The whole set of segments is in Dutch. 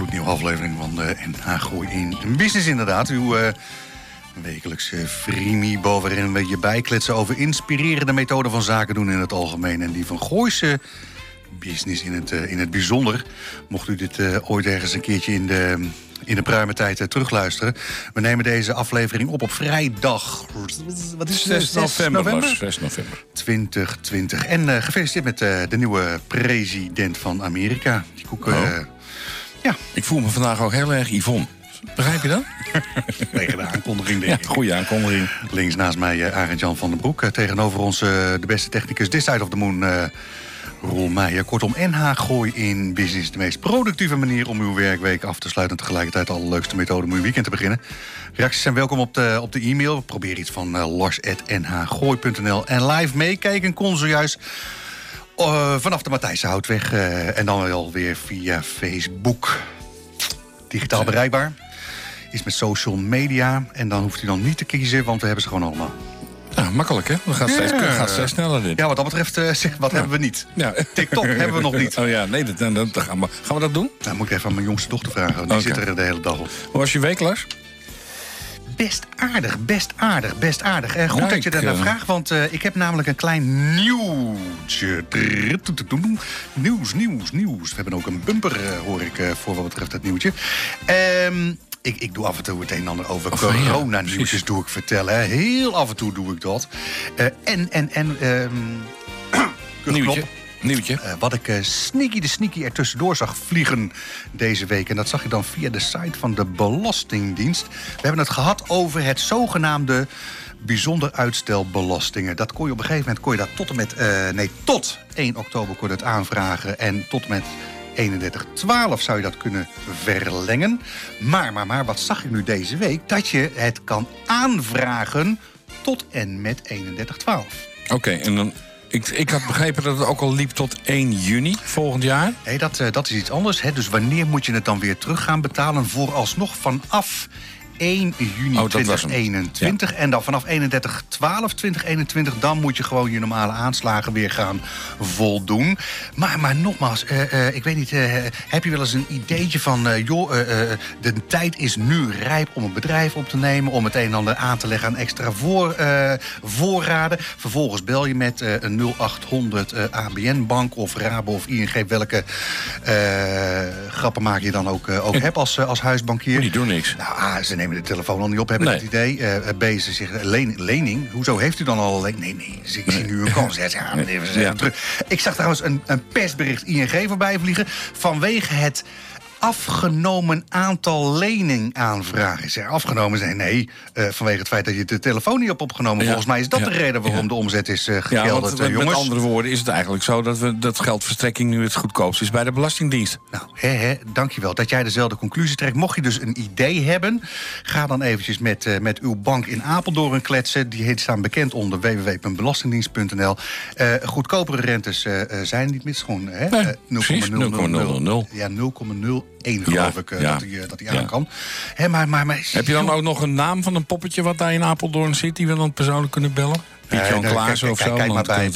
Gloednieuwe aflevering van de NH Gooi in Business inderdaad. Uw uh, wekelijkse freemie bovenin een beetje bijkletsen... over inspirerende methoden van zaken doen in het algemeen... en die van Gooise business in het, uh, in het bijzonder. Mocht u dit uh, ooit ergens een keertje in de, in de uh, terugluisteren. We nemen deze aflevering op op vrijdag. Wat is 6 november? november? 6 november. 2020. En gefeliciteerd met de nieuwe president van Amerika. Die koek, oh. Ja. Ik voel me vandaag ook heel erg Yvonne. Begrijp je dat? Tegen de aankondiging, denk ik. Ja, goede aankondiging. Links naast mij Arend-Jan van den Broek. tegenover ons de beste technicus This Side of the Moon... Roel Meijer. Kortom, NH Gooi in Business. De meest productieve manier om uw werkweek af te sluiten... en tegelijkertijd de allerleukste methode om uw weekend te beginnen. Reacties zijn welkom op de, op de e-mail. Probeer iets van uh, lars.nhgooi.nl. En live meekijken kon zojuist uh, vanaf de Matthijse Houtweg. Uh, en dan wel weer via Facebook. Digitaal bereikbaar. Is met social media. En dan hoeft u dan niet te kiezen, want we hebben ze gewoon allemaal. Ja, makkelijk hè? We gaan steeds, ja. gaat steeds sneller dit. Ja, wat dat betreft, uh, wat ja. hebben we niet? Ja. TikTok hebben we nog niet. Oh ja, nee, dat, dan, dan gaan, we, gaan we dat doen? Nou, moet ik even aan mijn jongste dochter vragen. Die okay. zit er de hele dag op. Hoe was je week, Lars? Best aardig, best aardig, best aardig. Eh, goed dat je dat uh... vraagt, want uh, ik heb namelijk een klein nieuwtje. Nieuws, nieuws, nieuws. We hebben ook een bumper, hoor ik, voor wat betreft het nieuwtje. Ehm ik, ik doe af en toe het een en ander over oh, corona-nieuwtjes, ja, doe ik vertellen. Heel af en toe doe ik dat. En, en, en... Um, Nieuwtje. Nieuwtje. Uh, wat ik uh, sneaky de sneaky er tussendoor zag vliegen deze week. En dat zag je dan via de site van de Belastingdienst. We hebben het gehad over het zogenaamde bijzonder uitstelbelastingen. Dat kon je op een gegeven moment kon je dat tot en met uh, nee tot 1 oktober kon je het aanvragen en tot met 3112 zou je dat kunnen verlengen. Maar, maar, maar, wat zag ik nu deze week? Dat je het kan aanvragen tot en met 3112. Oké, okay, en dan ik, ik had begrepen dat het ook al liep tot 1 juni volgend jaar. Nee, dat, uh, dat is iets anders. Hè. Dus wanneer moet je het dan weer terug gaan betalen? Vooralsnog vanaf 1 juni oh, 2021. Ja. En dan vanaf 31 12 2021, dan moet je gewoon je normale aanslagen weer gaan voldoen. Maar, maar nogmaals, uh, uh, ik weet niet, uh, heb je wel eens een ideetje van... joh, de tijd is nu rijp om een bedrijf op te nemen... om het een en ander aan te leggen aan extra voor, voorraden. Vervolgens bel je met een 0800 ABN-bank of Rabo of ING... welke grappen maak je dan ook, ook hebt als, als huisbankier. Die doen niks. Nou, ah, ze nemen de telefoon al niet op, heb ik nee. het idee. Uh, B, ze zeggen, leen, lening, hoezo heeft u dan al een Nee, nee, dus ik zie nu een kans. Ja, ja, ja. Ik zag trouwens een, een persbericht ING voorbij vliegen... vanwege het afgenomen aantal leningaanvragen. Is er afgenomen zijn? Nee, uh, vanwege het feit dat je de telefoon niet hebt opgenomen. Ja. Volgens mij is dat de reden waarom ja. de omzet is uh, gekelderd, ja, want, Met andere woorden is het eigenlijk zo dat, we, dat geldverstrekking nu het goedkoopst is bij de Belastingdienst. Nou, hè, hè, dankjewel dat jij dezelfde conclusie trekt. Mocht je dus een idee hebben, ga dan eventjes met, uh, met uw bank in Apeldoorn kletsen. Die staan bekend onder www.belastingdienst.nl. goedkopere rentes zijn niet mis, gewoon 0,000. Ja, 0,0 één, geloof ik, uh, dat hij, dat hij aan kan. Hè, maar, maar, maar, Heb je dan ook nog een naam van een poppetje wat daar in Apeldoorn zit... die we dan persoonlijk kunnen bellen? Piet-Jan uh, Klaassen of zo, kijk maar bij,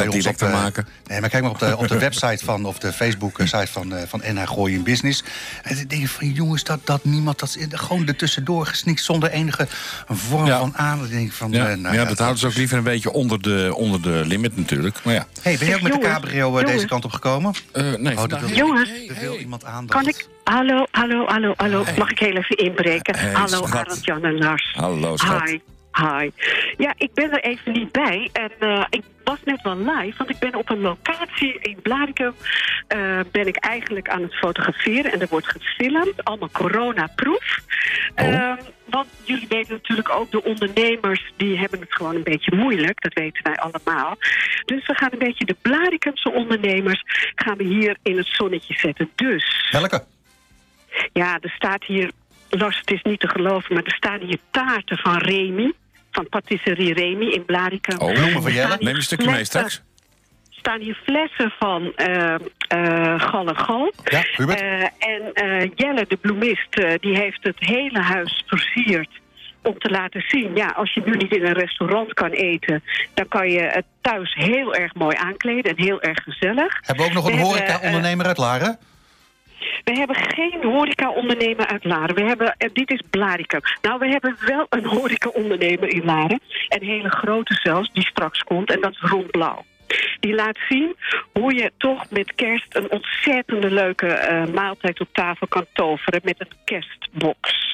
maken. Nee, maar kijk maar op de, op de website van, of de Facebook-site van, uh, van NH Gooi in Business. En dan denk je van, jongens, dat, dat niemand, dat gewoon er tussendoor gesnikt zonder enige vorm ja. van aan. denk van, ja, uh, nou, ja, dat houden ze ook liever een beetje onder de, onder de limit natuurlijk. Maar ja. hey, ben je ook met de cabrio deze kant op gekomen? nee, oh, dat wil, jongens, er wil iemand aan. Kan ik... Hallo, hallo, hallo, hallo. Mag ik heel even inbreken? Hey, hallo, Arend, Jan en Lars. Hallo, schat. Hi. Hi. Ja, ik ben er even niet bij. En uh, ik was net wel live, want ik ben op een locatie in Blaricum. Uh, ben ik eigenlijk aan het fotograferen en er wordt gefilmd. Allemaal coronaproof. Oh. Uh, want jullie weten natuurlijk ook, de ondernemers die hebben het gewoon een beetje moeilijk. Dat weten wij allemaal. Dus we gaan een beetje de Blaricumse ondernemers gaan we hier in het zonnetje zetten. Dus... Welke? Ja, er staat hier, Lars, het is niet te geloven, maar er staan hier taarten van Remy. Van patisserie Remy in Blaricum. Oh, noem van Jelle. Neem een stukje mee straks staan hier flessen van uh, uh, Gal en Gal. Ja, Hubert. Uh, en Jelle, de bloemist, die heeft het hele huis versierd om te laten zien, ja, als je nu niet in een restaurant kan eten... dan kan je het thuis heel erg mooi aankleden en heel erg gezellig. Hebben we ook nog een horeca-ondernemer uit Laren? We hebben geen horeca-ondernemer uit Laren. We hebben, dit is Blaricum. Nou, we hebben wel een horeca-ondernemer in Laren. Een hele grote zelfs, die straks komt. En dat is Ron Blauw. Die laat zien hoe je toch met kerst een ontzettende leuke uh, maaltijd op tafel kan toveren met een kerstbox.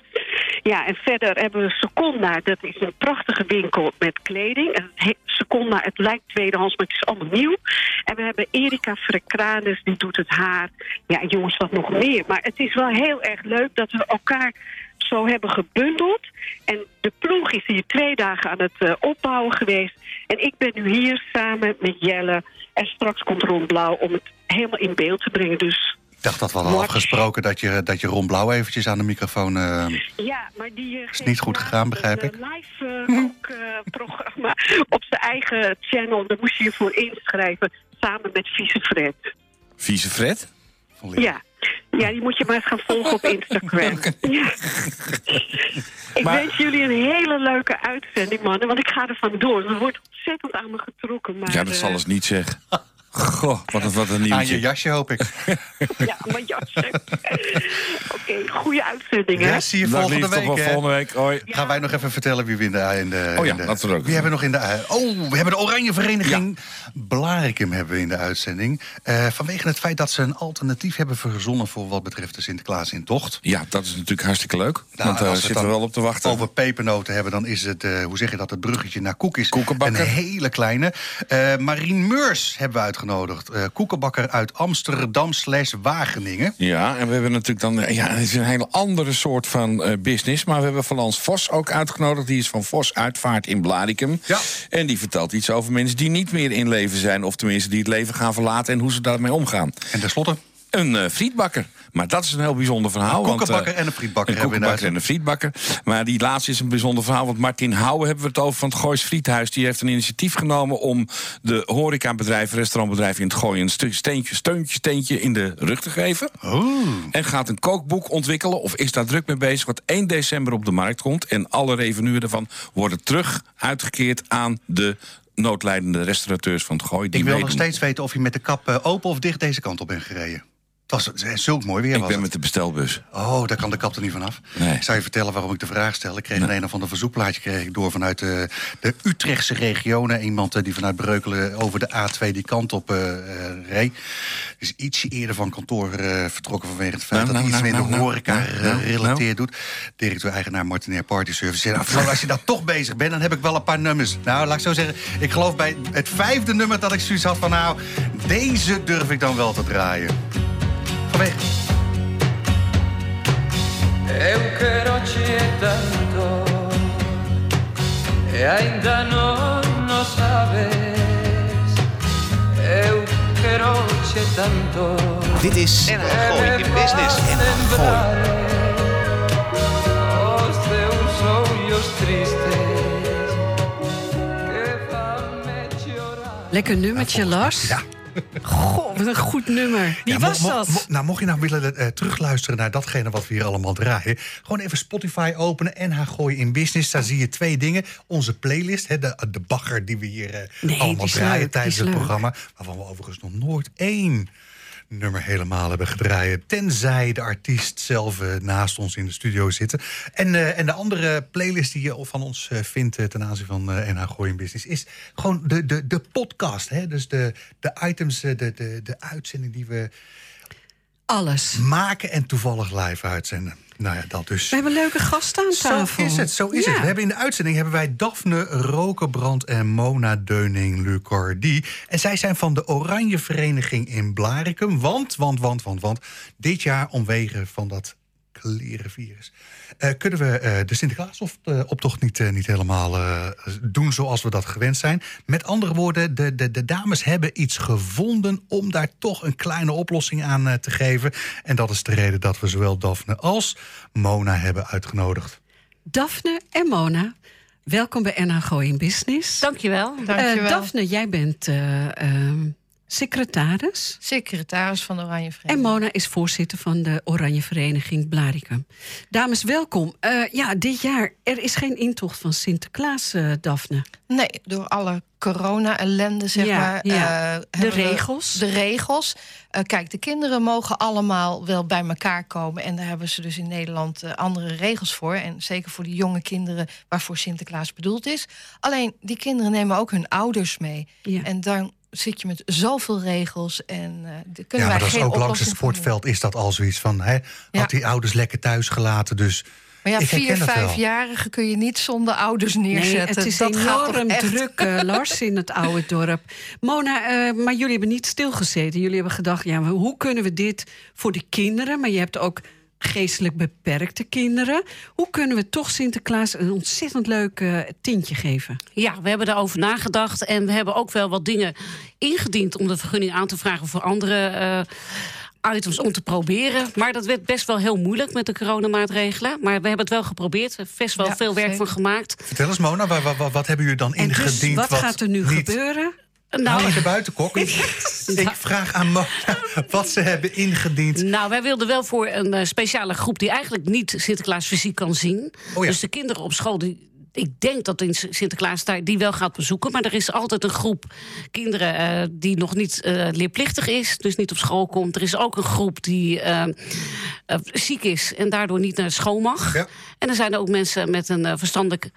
Ja, en verder hebben we Seconda. Dat is een prachtige winkel met kleding. Seconda, het lijkt tweedehands, maar het is allemaal nieuw. En we hebben Erika Frekranus, die doet het haar. Ja, jongens, wat nog meer. Maar het is wel heel erg leuk dat we elkaar zo hebben gebundeld. En de ploeg is hier twee dagen aan het uh, opbouwen geweest. En ik ben nu hier samen met Jelle. En straks komt Ron Blauw om het helemaal in beeld te brengen. Dus dacht dat we hadden afgesproken dat je, dat je Ron Blauw eventjes aan de microfoon... Uh, ja, maar die uh, is niet goed gegaan, begrijp ik. Een live uh, programma op zijn eigen channel. Daar moest je je voor inschrijven, samen met Vieze Fred. Vieze Fred? Ja. Ja, die moet je maar eens gaan volgen op Instagram. Ja. Ik wens jullie een hele leuke uitzending, mannen. Want ik ga er vandoor. Er wordt ontzettend aan me getrokken. Maar, ja, dat zal eens niet zeggen. Goh, wat een, wat een nieuwtje. Aan je jasje, hoop ik. ja, mijn jasje. Oké, goede uitzending, hè? Ja, zie je volgende week, volgende week. Hoi. Gaan wij nog even vertellen wie we in de... In de oh ja, de, dat we ook. Wie hebben we nog in de... Oh, we hebben de Oranje Vereniging ja. Blarikum hebben we in de uitzending. Uh, vanwege het feit dat ze een alternatief hebben verzonnen... voor wat betreft de Sinterklaas in tocht. Ja, dat is natuurlijk hartstikke leuk. Nou, want daar uh, zitten we wel op te wachten. over pepernoten hebben, dan is het... Uh, hoe zeg je dat? Het bruggetje naar Koek is een hele kleine. Marien Meurs hebben we uitgenodigd koekenbakker uit Amsterdam slash Wageningen. Ja, en we hebben natuurlijk dan... Ja, het is een hele andere soort van uh, business. Maar we hebben Valans Vos ook uitgenodigd. Die is van Vos Uitvaart in Blaricum. Ja. En die vertelt iets over mensen die niet meer in leven zijn... of tenminste die het leven gaan verlaten en hoe ze daarmee omgaan. En tenslotte? Een uh, frietbakker. Maar dat is een heel bijzonder verhaal. Een koekenbakker en een frietbakker. Een koekenbakker en een frietbakker. Maar die laatste is een bijzonder verhaal. Want Martin Houwen hebben we het over van het Goois Friethuis. Die heeft een initiatief genomen om de horecabedrijven, restaurantbedrijven in het Gooi... een steentje, steuntje, steentje in de rug te geven. Oh. En gaat een kookboek ontwikkelen, of is daar druk mee bezig... wat 1 december op de markt komt. En alle revenuen ervan worden terug uitgekeerd aan de noodlijdende restaurateurs van het Gooi. Ik wil nog steeds weten of je met de kap open of dicht deze kant op bent gereden. Het was zulk mooi weer. Ik ben met de bestelbus. Oh, daar kan de kap er niet vanaf. Nee. Ik zou je vertellen waarom ik de vraag stel. Ik kreeg een een of ander verzoekplaatje kreeg ik door vanuit de, de Utrechtse regionen. Iemand eh, die vanuit Breukelen over de A2 die kant op uh, reed. Is ietsje eerder van kantoor uh, vertrokken vanwege het feit nou, dat hij nou, iets nou, meer de horeca gerelateerd doet. Directeur-eigenaar Martinair Party Service. Zei, nou, als je daar toch bezig bent, dan heb ik wel een paar nummers. Nou, laat ik zo zeggen. Ik geloof bij het vijfde nummer dat ik zoiets had van... nou, deze durf ik dan wel te draaien. Vanwege. Eu quero te tanto E ainda não, não sabes Eu quero te tanto Dit is NH Gooi in Business. NH Gooi. Os teus olhos tristes Lekker nummertje, Lars. Ja. Goh, wat een goed nummer. Wie Ja, was mo- dat? mo- nou, mocht je nou willen eh, terugluisteren naar datgene wat we hier allemaal draaien... gewoon even Spotify openen en haar gooien in business. Daar zie je twee dingen. Onze playlist, hè, de, de bagger die we hier eh, Nee, allemaal draaien leuk, tijdens het programma. Waarvan we overigens nog nooit één nummer helemaal hebben gedraaid. Tenzij de artiest zelf eh, naast ons in de studio zitten. En, eh, en de andere playlist die je van ons eh, vindt ten aanzien van NH Gooi in Business... is gewoon de, de, de podcast. Hè? Dus de, de items, de, de, de uitzending die we Alles. maken en toevallig live uitzenden. Nou ja, dat dus. We hebben leuke gasten aan Zo tafel. is het, zo is Ja. het. We hebben in de uitzending hebben wij Daphne Rokenbrand en Mona Deuning Lucardi. En zij zijn van de Oranje Vereniging in Blaricum. Want, want, want, want, want, dit jaar omwege van dat leren virus. Uh, kunnen we uh, de Sinterklaasoptocht niet, uh, niet helemaal doen zoals we dat gewend zijn? Met andere woorden, de, de, de dames hebben iets gevonden om daar toch een kleine oplossing aan te geven. En dat is de reden dat we zowel Daphne als Mona hebben uitgenodigd. Daphne en Mona, welkom bij NH Gooi Business. Dankjewel. Dankjewel. Daphne, jij bent secretaris. Secretaris van de Oranje Vereniging. En Mona is voorzitter van de Oranje Vereniging Blaricum. Dames, welkom. Uh, ja, dit jaar, er is geen intocht van Sinterklaas, uh, Daphne. Nee, door alle corona-ellende, zeg ja, maar. Ja. Uh, de regels. De regels. kijk, de kinderen mogen allemaal wel bij elkaar komen. En daar hebben ze dus in Nederland andere regels voor. En zeker voor die jonge kinderen waarvoor Sinterklaas bedoeld is. Alleen, die kinderen nemen ook hun ouders mee. Ja. En dan zit je met zoveel regels en uh, kunnen ja, wij geen is ook langs het sportveld is dat al zoiets van hè, Ja. had die ouders lekker thuis gelaten dus Maar ja, ik vier, vijfjarigen kun je niet zonder ouders Nee, neerzetten. het is dat gaat toch enorm druk, eh, Lars, in het oude dorp. Mona, eh, maar jullie hebben niet stilgezeten. Jullie hebben gedacht, ja, hoe kunnen we dit voor de kinderen... maar je hebt ook geestelijk beperkte kinderen. Hoe kunnen we toch Sinterklaas een ontzettend leuk eh, tintje geven? Ja, we hebben daarover nagedacht. En we hebben ook wel wat dingen ingediend om de vergunning aan te vragen voor andere eh, items om te proberen. Maar dat werd best wel heel moeilijk met de coronamaatregelen. Maar we hebben het wel geprobeerd. Er is best wel Ja, veel werk zeker. van gemaakt. vertel eens Mona wat, wat, hebben jullie dan En dus, ingediend wat gaat er nu niet... gebeuren? Nou, de buitenkok. ik vraag aan Mona wat ze hebben ingediend. Nou, wij wilden wel voor een eh, speciale groep die eigenlijk niet Sinterklaas fysiek kan zien. Oh ja. Dus de kinderen op school, die, ik denk dat in Sinterklaas daar die wel gaat bezoeken. Maar er is altijd een groep kinderen eh, die nog niet eh, leerplichtig is, dus niet op school komt. Er is ook een groep die ziek is en daardoor niet naar school mag. Ja. En er zijn ook mensen met een verstandelijk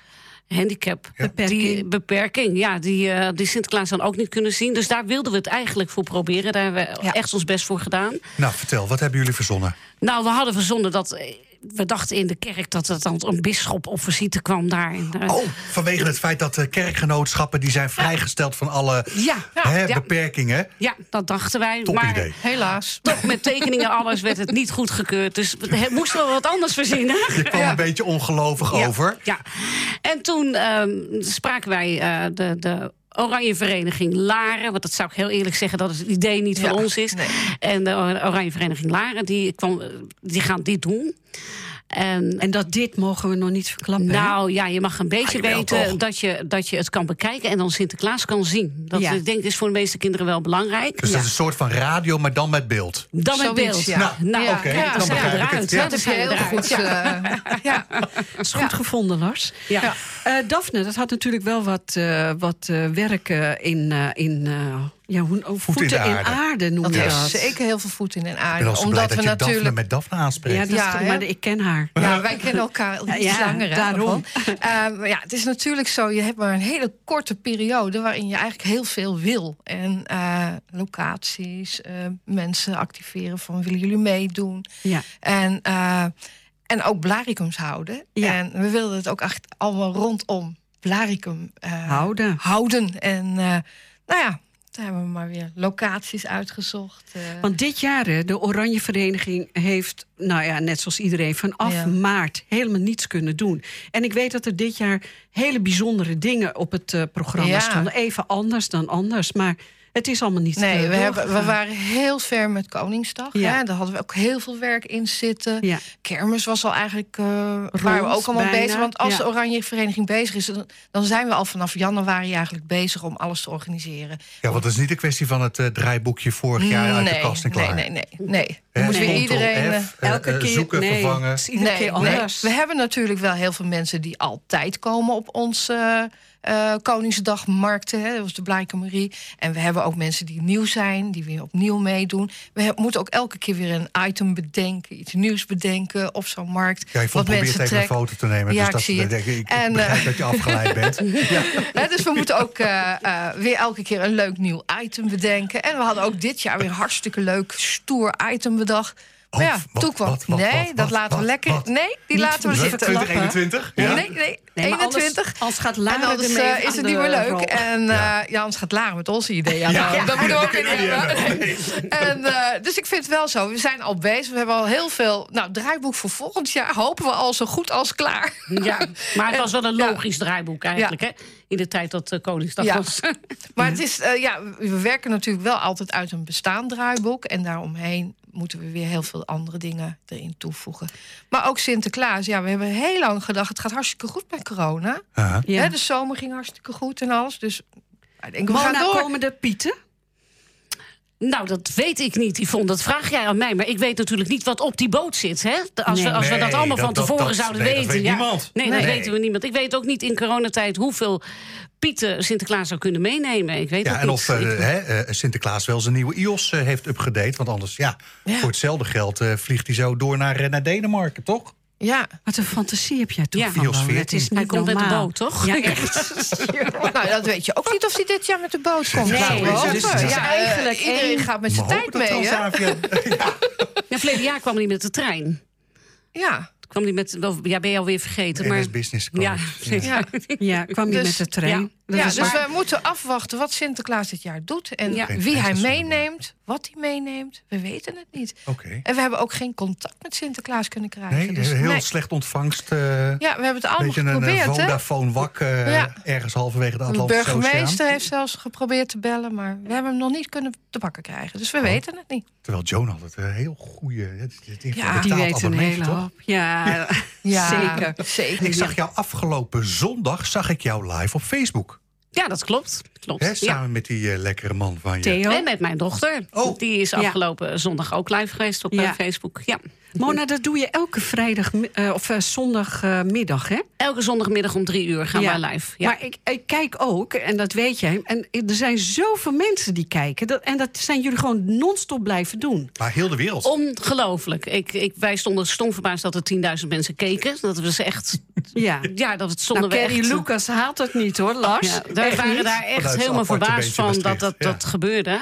handicap. Die beperking, ja, die, eh, die Sinterklaas dan ook niet kunnen zien. Dus daar wilden we het eigenlijk voor proberen. Daar hebben we Ja. echt ons best voor gedaan. Nou, vertel, wat hebben jullie verzonnen? Nou, we hadden verzonnen dat. Eh, We dachten in de kerk dat er dan een bisschop of visite kwam daar. Eh, Oh, vanwege het feit dat de kerkgenootschappen... die zijn vrijgesteld van alle Ja, hè, ja. beperkingen. Ja, dat dachten wij. Top maar idee. Helaas. toch met tekeningen en alles werd het niet goedgekeurd. Dus we he- moesten wel wat anders verzinnen. Je kwam een beetje ongelovig Ja, over. Ja. En toen ehm, spraken wij eh, de, de Oranje Vereniging Laren. Want dat zou ik heel eerlijk zeggen dat het idee niet van Ja, ons is. nee. En de Oranje Vereniging Laren, die, kwam, die gaan dit doen. En, En dat dit mogen we nog niet verklappen. hè? nou ja, je mag een beetje Ah, toch? weten dat je, dat je het kan bekijken en dan Sinterklaas kan zien. Dat Ja. ik denk is voor de meeste kinderen wel belangrijk. Dus Ja. dat is een soort van radio, maar dan met beeld. Dan met beeld. ja. Nou, nou Ja, dan zijn we eruit. ja. dan Dat is heel eruit. goed. eh, ja. Dat is goed gevonden, Lars. Ja. Ja. Eh, Daphne, dat had natuurlijk wel wat, eh, wat eh, werk eh, in, eh, in eh, ja, hoe, oh, voeten, in de in aarde. aarde, noem Dat je dat. zeker heel veel voet in de Ik ben aarde. Omdat dat we Daphne natuurlijk. met Daphne aanspreekt. Ja, dat is Ja, maar ik ken haar. Ja, wij kennen elkaar al iets Ja, langer. daarom. Eh, maar ja, het is natuurlijk zo, je hebt maar een hele korte periode... waarin je eigenlijk heel veel wil. En eh, locaties, eh, mensen activeren van willen jullie meedoen. Ja. En, eh, en ook blaricums houden. Ja. En we wilden het ook echt allemaal rondom blaricum eh, Houden. houden. En eh, nou ja, toen hebben we maar weer locaties uitgezocht. eh. Want dit jaar, hè, de Oranje Vereniging heeft, nou ja, net zoals iedereen, vanaf Ja. maart helemaal niets kunnen doen. En ik weet dat er dit jaar hele bijzondere dingen op het eh, programma Ja. stonden. Even anders dan anders, maar het is allemaal niet Nee, we, hebben, we waren heel ver met Koningsdag. Ja. Hè? Daar hadden we ook heel veel werk in zitten. Ja. Kermis was al eigenlijk. eh waren we ook allemaal bijna, bezig. Want als ja. de Oranje Vereniging bezig is, dan, dan zijn we al vanaf januari eigenlijk bezig om alles te organiseren. Ja, want het is niet een kwestie van het eh, draaiboekje vorig jaar uit de kast en klaar. nee, nee, nee, nee. Moet weer iedereen. eh, F, Elke keer zoeken, nee, vervangen. het is iedere Nee, keer nee. anders. We hebben natuurlijk wel heel veel mensen die altijd komen op onze eh Koningsdagmarkten. Hè. Dat was de Blijke Marie. En we hebben ook mensen die nieuw zijn, die weer opnieuw meedoen. We moeten ook elke keer weer een item bedenken, iets nieuws bedenken op zo'n markt. Ja, je wat probeert mensen even een foto te nemen. Ja, dus ik dat, zie denk ik, ik En, begrijp eh, dat je afgeleid bent. ja. Hè, dus we moeten ook eh, weer elke keer een leuk nieuw item bedenken. En we hadden ook dit jaar weer een hartstikke leuk, stoer item bedacht. Oh, ja, toen kwam. nee, dat laten we lekker. Nee, die laten we zitten. 2021? Ja. Nee, nee, nee 21. Als gaat Lara en anders uh, is het niet meer leuk. En uh, ja. ja. anders gaat Lara met onze ideeën aan. Ja, dat moeten we ook niet hebben. En, uh, dus ik vind het wel zo. We zijn al bezig. We hebben al heel veel. Nou, draaiboek voor volgend jaar hopen we al zo goed als klaar. Ja, maar het was wel een logisch draaiboek eigenlijk, hè? In de tijd dat uh, Koningsdag was. Maar het is, ja, we werken natuurlijk wel altijd uit een bestaand draaiboek. En daaromheen moeten we weer heel veel andere dingen erin toevoegen. Maar ook Sinterklaas, ja, we hebben heel lang gedacht... het gaat hartstikke goed met corona. Ja. de zomer ging hartstikke goed en alles. Dus ik denk, we gaan door. komen de pieten? Nou, dat weet ik niet, Yvonne. Dat vraag jij aan mij. Maar ik weet natuurlijk niet wat op die boot zit. Hè? Als, we, als we dat allemaal van tevoren zouden nee, weten. Dat weet ja. niemand. Nee, dat weten we niemand. Ik weet ook niet in coronatijd hoeveel Pieten Sinterklaas zou kunnen meenemen. Ik weet ja, en niet. of uh, Sinterklaas wel zijn nieuwe IOS uh, heeft upgedate. Want anders, ja, ja. voor hetzelfde geld vliegt hij zo door naar, naar Denemarken, toch? Ja. Wat een fantasie heb jij toch ja. van Het is hij komt met de boot, toch? Ja, echt. nou, dat weet je ook niet of hij dit jaar met de boot komt. Nee, nou, dus, dus, ja, eigenlijk iedereen gaat met zijn tijd mee. ja. ja, verleden jaar kwam hij met de trein. Ja kwam die met. Ja, ben je alweer vergeten. Maar, business ja, ja. ja, kwam die dus, met de trein. Ja, dus we moeten afwachten wat Sinterklaas dit jaar doet. En ja. wie hij meeneemt, wat hij meeneemt. We weten het niet. Okay. En we hebben ook geen contact met Sinterklaas kunnen krijgen. Nee, dus, heel slecht ontvangst. Uh, ja, we hebben het allemaal geprobeerd. Een Vodafone wak uh, ja. ergens halverwege de Atlantische De burgemeester heeft zelfs geprobeerd te bellen. Maar we hebben hem nog niet kunnen te pakken krijgen. Dus we oh. weten het niet. Terwijl Joan altijd een heel goede... Ja, die weet een hele hoop. Ja, ja, zeker. zeker. Ik zag jou afgelopen zondag zag ik jou live op Facebook. Ja, dat klopt. klopt. He, samen ja. met die uh, lekkere man van je. Theo. En met mijn dochter. Oh. Die is afgelopen ja. zondag ook live geweest op ja. Facebook. Ja. Mona, dat doe je elke vrijdag uh, of uh, zondagmiddag, hè? Elke zondagmiddag om drie uur gaan ja. wij live. Ja. Maar ik, ik, kijk ook, en dat weet jij... en er zijn zoveel mensen die kijken... Dat, en dat zijn jullie gewoon non-stop blijven doen. Maar heel de wereld. Ongelooflijk. Ik, ik, wij stonden stom verbaasd dat er 10.000 mensen keken. Dat was echt... Ja, ja dat het stonden nou, Kerry echt... Lucas haalt het niet, hoor, Lars. Ja, wij waren niet. daar echt helemaal verbaasd van dat dat, ja. dat gebeurde.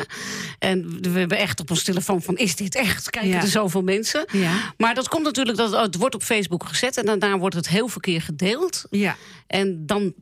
En we hebben echt op ons telefoon van... is dit echt? Kijken ja. er zoveel mensen? Ja. Maar dat komt natuurlijk... Dat, het wordt op Facebook gezet en daarna wordt het heel verkeerd gedeeld. Ja. En dan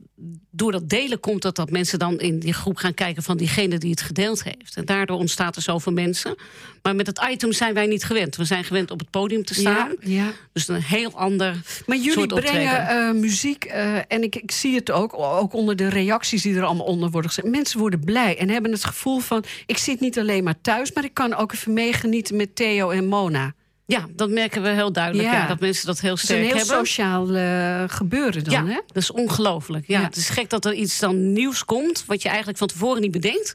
door dat delen komt dat dat mensen dan in die groep gaan kijken van diegene die het gedeeld heeft. En daardoor ontstaat er zoveel mensen. Maar met het item zijn wij niet gewend. We zijn gewend op het podium te staan. Ja, ja. Dus een heel ander. Maar jullie soort brengen uh, muziek uh, en ik, ik, zie het ook, ook onder de reacties die er allemaal onder worden gezet. Mensen worden blij en hebben het gevoel van: ik zit niet alleen maar thuis, maar ik kan ook even meegenieten met Theo en Mona. Ja, dat merken we heel duidelijk. Ja. ja dat mensen dat heel sterk hebben. Het is een heel sociaal uh, gebeuren dan, ja, hè? dat is ongelooflijk. Ja, ja, Het is gek dat er iets dan nieuws komt... wat je eigenlijk van tevoren niet bedenkt.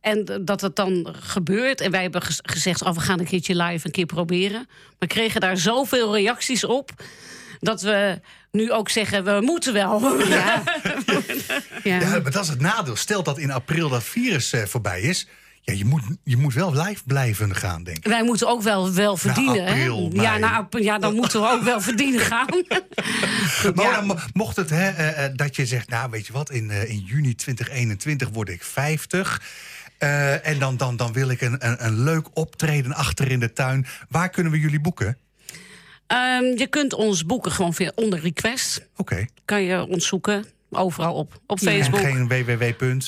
En dat het dan gebeurt. En wij hebben gezegd, oh, we gaan een keertje live een keer proberen. We kregen daar zoveel reacties op... dat we nu ook zeggen, we moeten wel. Ja, ja. ja maar dat is het nadeel. Stel dat in april dat virus uh, voorbij is... Ja, je moet, je moet wel live blijven gaan, denk ik. Wij moeten ook wel, wel verdienen. April, hè? Ja, na, ja, dan moeten we ook wel verdienen gaan. maar ja. mocht het hè, uh, dat je zegt, nou weet je wat, in, uh, in juni 2021 word ik 50. Uh, en dan, dan, dan wil ik een, een, een leuk optreden achter in de tuin. Waar kunnen we jullie boeken? Um, je kunt ons boeken gewoon via onder request. Oké. Okay. Kan je ons zoeken, overal op, op Facebook. En geen www.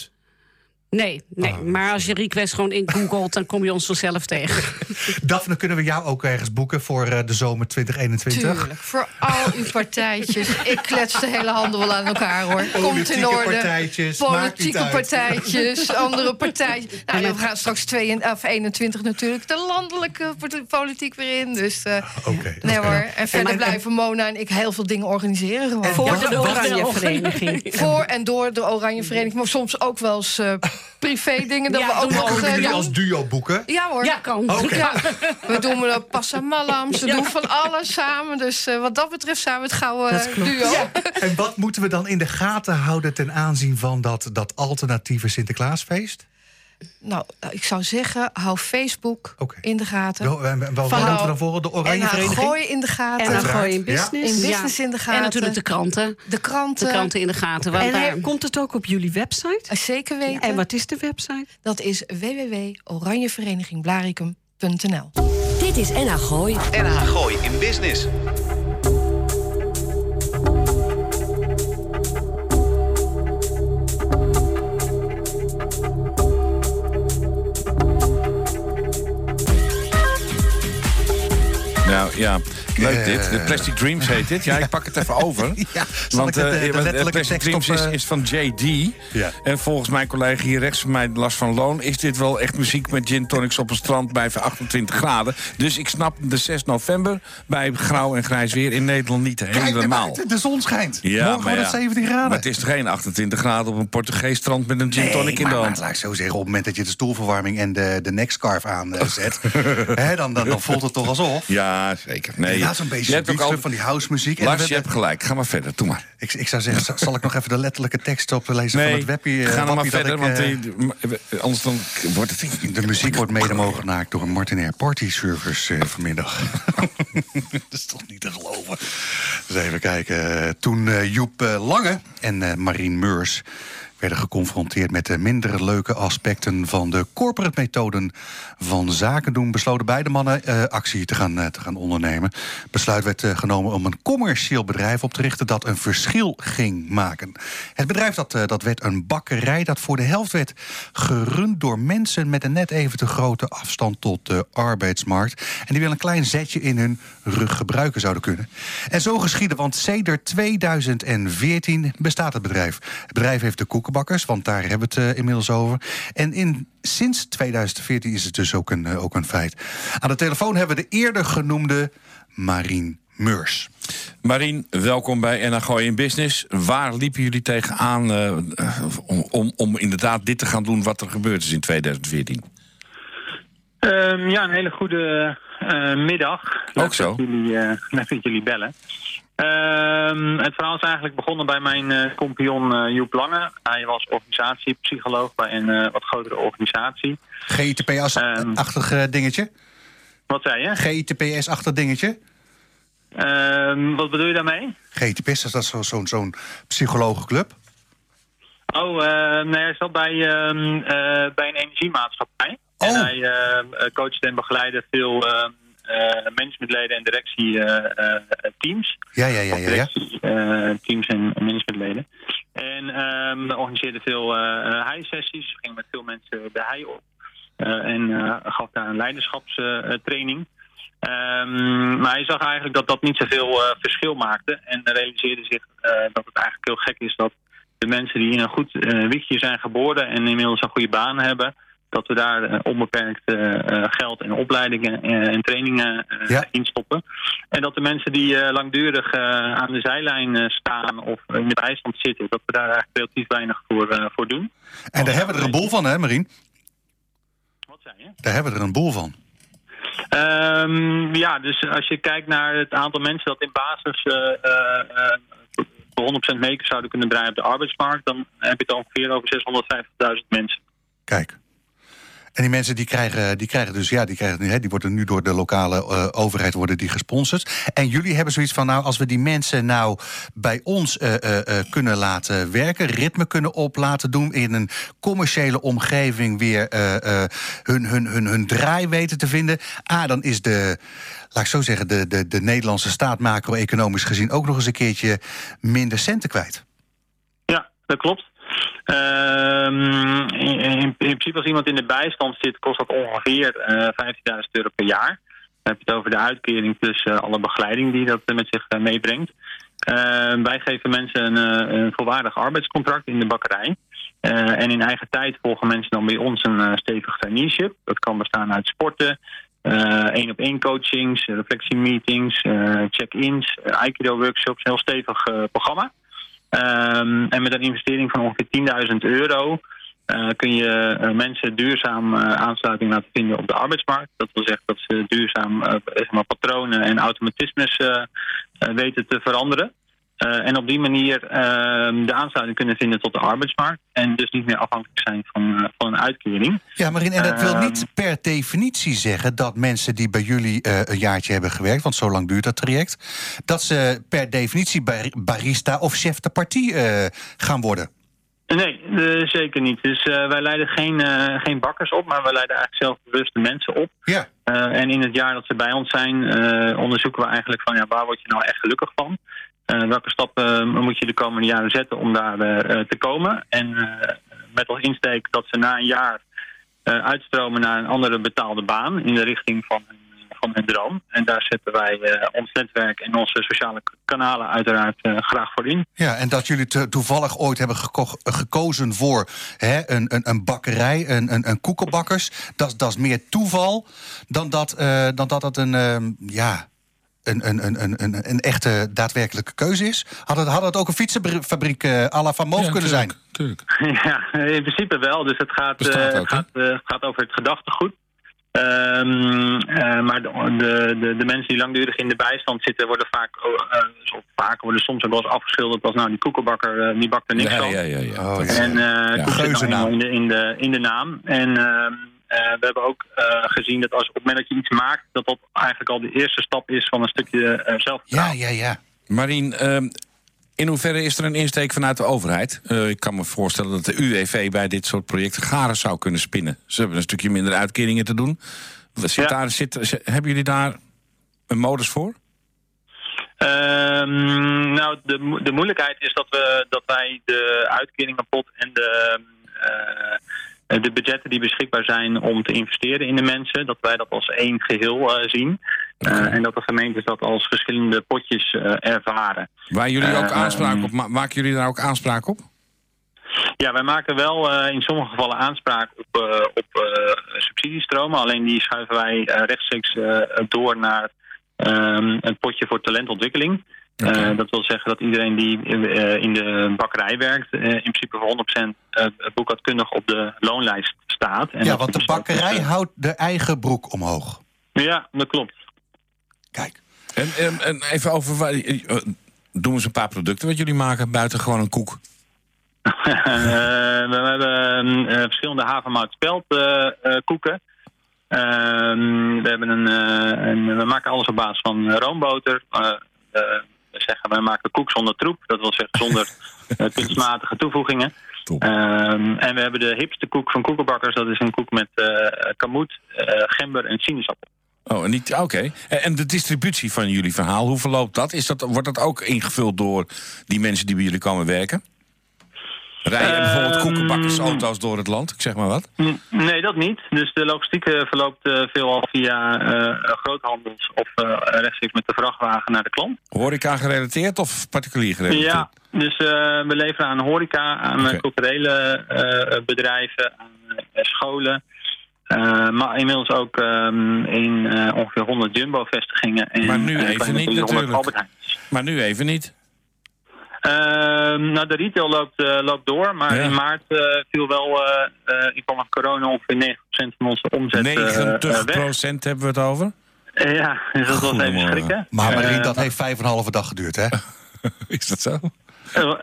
Nee, nee. Oh, maar als je request gewoon in googelt, dan kom je ons vanzelf tegen. Daphne, kunnen we jou ook ergens boeken voor uh, de zomer 2021? Tuurlijk, voor al uw partijtjes. Ik klets de hele handen wel aan elkaar, hoor. Komt in orde. partijtjes, Politieke partijtjes, andere partijtjes. Nou, we gaan straks 2, of 21 natuurlijk de landelijke politiek weer in. Dus uh, okay, nee hoor. En, verder en, blijven Mona en ik heel veel dingen organiseren. Gewoon. Voor ja, de Oranje Vereniging. Voor en door de Oranje Vereniging. Maar soms ook wel eens... Uh, privé dingen dat ja, we ook nog... Kunnen jullie als duo boeken? Ja hoor. Ja, kan. Okay. Ja, we doen we passamalams, we ja. doen van alles samen. Dus uh, wat dat betreft zijn we het gouden duo. Ja. En wat moeten we dan in de gaten houden... ten aanzien van dat, dat alternatieve Sinterklaasfeest? Nou, ik zou zeggen, hou Facebook okay. in de gaten. Wel, en we dan voor? De Oranje en Vereniging? gooi in de gaten. En dan gooi in business. Ja. In business in de gaten. En natuurlijk de kranten. De kranten. De kranten in de gaten. En daar... komt het ook op jullie website? Zeker weten. En wat is de website? Dat is www.oranjeverenigingblaricum.nl Dit is NH Gooi. NH Gooi in Business. Nou ja, leuk dit. De Plastic Dreams heet dit. Ja, ik pak het even over. Ja, Want het, eh, eh, de letterlijke Plastic tekst Dreams op, is, eh, is van JD. Ja. En volgens mijn collega hier rechts van mij, Lars van Loon... is dit wel echt muziek met gin tonics op een strand bij 28 graden. Dus ik snap de 6 november bij grauw en grijs weer in Nederland niet Kijk helemaal. buiten, de zon schijnt. Ja, Morgen wordt het 17 graden. Maar het is toch geen 28 graden op een Portugees strand met een gin Nee, tonic in de hand? Maar, laat ik zo zeggen, op het moment dat je de stoelverwarming en de, de nekscarf aanzet... dan, dan, dan voelt het toch alsof. Ja, zeker. Nee, Ja, zo'n beetje je hebt ook al... van die house muziek. En Lars, we- je hebt gelijk. Ga maar verder. Doe maar. ik, ik zou zeggen, zal ik nog even de letterlijke tekst oplezen van Nee, het webje? ga dan maar verder, ik, want eh, die- m- anders dan wordt het... De muziek wordt mede mogelijk gemaakt door Martinair Party Service eh, vanmiddag. dat is toch niet te geloven. Dus even kijken. Toen eh, Joep eh, Lange en eh Marien Meurs werden geconfronteerd met de minder leuke aspecten van de corporate methoden van zaken doen, besloten beide mannen eh, actie te gaan, eh, te gaan ondernemen. Besluit werd eh, genomen om een commercieel bedrijf op te richten dat een verschil ging maken. Het bedrijf dat, dat werd een bakkerij dat voor de helft werd gerund door mensen met een net even te grote afstand tot de arbeidsmarkt. En die wel een klein zetje in hun rug gebruiken zouden kunnen. En zo geschiedde, want sedert 2014 bestaat het bedrijf. Het bedrijf heeft de koekenbakkers, want daar hebben we het eh, inmiddels over. En in, sinds 2014 is het dus ook een, eh, ook een feit. Aan de telefoon hebben we de eerder genoemde Marien Meurs. Marien, welkom bij NH Gooi in Business. Waar liepen jullie tegenaan eh, om, om, om inderdaad dit te gaan doen wat er gebeurd is in 2014? Ehm, ja, een hele goede eh, middag. Leuk zo. Dat jullie, eh, dat jullie bellen. Ehm, het verhaal is eigenlijk begonnen bij mijn compagnon eh, Joep Lange. Hij was organisatiepsycholoog bij een eh, wat grotere organisatie. GITPS-achtig Ehm. eh, dingetje? Wat zei je? GITPS-achtig dingetje? Ehm, wat bedoel je daarmee? GTPS, dat is zo- zo'n zo'n psychologenclub. Oh, nee, hij zat bij, bij een energiemaatschappij. En Oh. hij ehm, eh, coachte en begeleidde veel managementleden en directieteams. Ja, ja, ja, ja. ja. directie, eh, teams en managementleden. En ehm we organiseerden veel uh, high-sessies. We gingen met veel mensen de hei op. Eh, en eh, gaf daar een leiderschapstraining. Ehm, maar hij zag eigenlijk dat dat niet zoveel eh, verschil maakte. En realiseerde zich eh, dat het eigenlijk heel gek is dat de mensen die in een goed eh wiegje zijn geboren en inmiddels een goede baan hebben, dat we daar eh, onbeperkt eh, eh, geld en opleidingen en trainingen Ja. in stoppen. En dat de mensen die langdurig aan de zijlijn staan of in de bijstand zitten, dat we daar eigenlijk relatief weinig voor, voor doen. En daar hebben we er een boel van, hè, Marien? Wat zei je? Daar hebben we er een boel van. Ehm, ja, dus als je kijkt naar het aantal mensen dat in basis eh, eh, eh, voor 100% mee zouden kunnen draaien op de arbeidsmarkt, dan heb je het ongeveer over 650.000 mensen. Kijk. En die mensen die krijgen, die krijgen dus, ja, die, krijgen, die worden nu door de lokale eh, overheid worden die gesponsord. En jullie hebben zoiets van, nou, als we die mensen nou bij ons eh, eh, kunnen laten werken, ritme kunnen op laten doen, in een commerciële omgeving weer hun, hun, hun, hun draai weten te vinden. Ah, dan is de, laat ik zo zeggen, de, de, de Nederlandse staat macro-economisch gezien ook nog eens een keertje minder centen kwijt. Ja, dat klopt. Ehm, in, in, in principe als iemand in de bijstand zit, kost dat ongeveer eh 15.000 euro per jaar. Dan heb je het over de uitkering plus eh, alle begeleiding die dat eh, met zich meebrengt. Ehm, wij geven mensen een, een volwaardig arbeidscontract in de bakkerij. En in eigen tijd volgen mensen dan bij ons een stevig traineeship. Dat kan bestaan uit sporten, één op één coachings, reflectiemeetings, check-ins, eh, aikido-workshops. Een heel stevig programma. Um, en met een investering van ongeveer 10.000 euro uh, kun je uh, mensen duurzaam uh, aansluiting laten vinden op de arbeidsmarkt. Dat wil zeggen dat ze duurzaam zeg maar, patronen en automatismes weten te veranderen. En op die manier ehm, de aansluiting kunnen vinden tot de arbeidsmarkt. En dus niet meer afhankelijk zijn van, van een uitkering. Ja, Marien, en dat wil niet per definitie zeggen dat mensen die bij jullie uh, een jaartje hebben gewerkt, want zo lang duurt dat traject, dat ze per definitie bar barista of chef de partie uh, gaan worden. Nee, zeker niet. Dus wij leiden geen, geen bakkers op, maar wij leiden eigenlijk zelf bewuste mensen op. Ja. en in het jaar dat ze bij ons zijn, onderzoeken we eigenlijk van ja, waar word je nou echt gelukkig van? Welke stappen moet je de komende jaren zetten om daar te komen? En met als insteek dat ze na een jaar uitstromen naar een andere betaalde baan in de richting van van hun droom. En daar zetten wij ons netwerk en onze sociale kanalen uiteraard graag voor in. Ja, en dat jullie toevallig ooit hebben geko gekozen voor hè, een, een, een bakkerij, een, een, een koekenbakkers... dat, is meer toeval dan dat, dan dat het een, ja, een, een, een, een, een echte daadwerkelijke keuze is? Had het, had het ook een fietsenfabriek uh, à la Van Moof kunnen zijn? Tuurlijk. Ja, in principe wel. Dus het gaat, uh, gaat, uh, gaat over het gedachtegoed. Um, uh, maar de, de, de, mensen die langdurig in de bijstand zitten, worden vaak, uh, vaak worden soms ook wel eens afgeschilderd als nou die koekenbakker, uh, die bakt er niks ja, van. Ja, ja, ja. Oh. En uh, ja. in, de, in, de, in de naam. En ehm, we hebben ook gezien dat als op het moment dat je iets maakt, dat dat eigenlijk al de eerste stap is van een stukje zelf. Ja, ja, ja. Marien, ehm, in hoeverre is er een insteek vanuit de overheid? Uh, ik kan me voorstellen dat de UWV bij dit soort projecten garen zou kunnen spinnen. Ze hebben een stukje minder uitkeringen te doen. Zit ja. daar, zit, hebben jullie daar een modus voor? Um, nou, de, de moeilijkheid is dat, we, dat wij de uitkeringenpot en de, uh, de budgetten die beschikbaar zijn om te investeren in de mensen, dat wij dat als één geheel uh, zien. Okay. en dat de gemeentes dat als verschillende potjes ervaren. Waar jullie ook aanspraak op, maken jullie daar ook aanspraak op? Ja, wij maken wel in sommige gevallen aanspraak op, op subsidiestromen. Alleen die schuiven wij rechtstreeks door naar um, een potje voor talentontwikkeling. Okay. dat wil zeggen dat iedereen die in de bakkerij werkt... in principe voor 100% boekhoudkundig op de loonlijst staat. En ja, want de bakkerij houdt de eigen broek omhoog. Ja, dat klopt. Kijk. En, en, en even over... Doen we eens een paar producten wat jullie maken buiten gewoon een koek? uh, we hebben uh, verschillende havermout speld uh, koeken. Ehm, we, hebben een, een, we maken alles op basis van roomboter. Zeggen, we maken koek zonder troep. Dat wil zeggen zonder kunstmatige toevoegingen. Um, en we hebben de hipste koek van koekenbakkers. Dat is een koek met kamoet, gember en sinaasappel. Oh, en niet. Oké. Okay. En de distributie van jullie verhaal, hoe verloopt dat? Is dat? Wordt dat ook ingevuld door die mensen die bij jullie komen werken? Rijden uh, bijvoorbeeld koekenbakkersauto's door het land? Ik zeg maar wat. Nee, dat niet. Dus de logistiek uh, verloopt uh, veelal via groothandels of rechtstreeks met de vrachtwagen naar de klant. Horeca gerelateerd of particulier gerelateerd? Ja, dus we leveren aan horeca, aan okay. culturele bedrijven, aan scholen. maar inmiddels ook um, in ongeveer 100 jumbo-vestigingen. En, maar nu even niet natuurlijk. Maar nu even niet. Uh, nou, de retail loopt, uh, loopt door, maar ja. in maart uh, viel wel uh, in verband met corona ongeveer 90% van onze omzet 90% hebben we het over? ja, dus dat was even schrikken. Maar Marie, dat heeft vijf en een halve dag geduurd, hè? Is dat zo?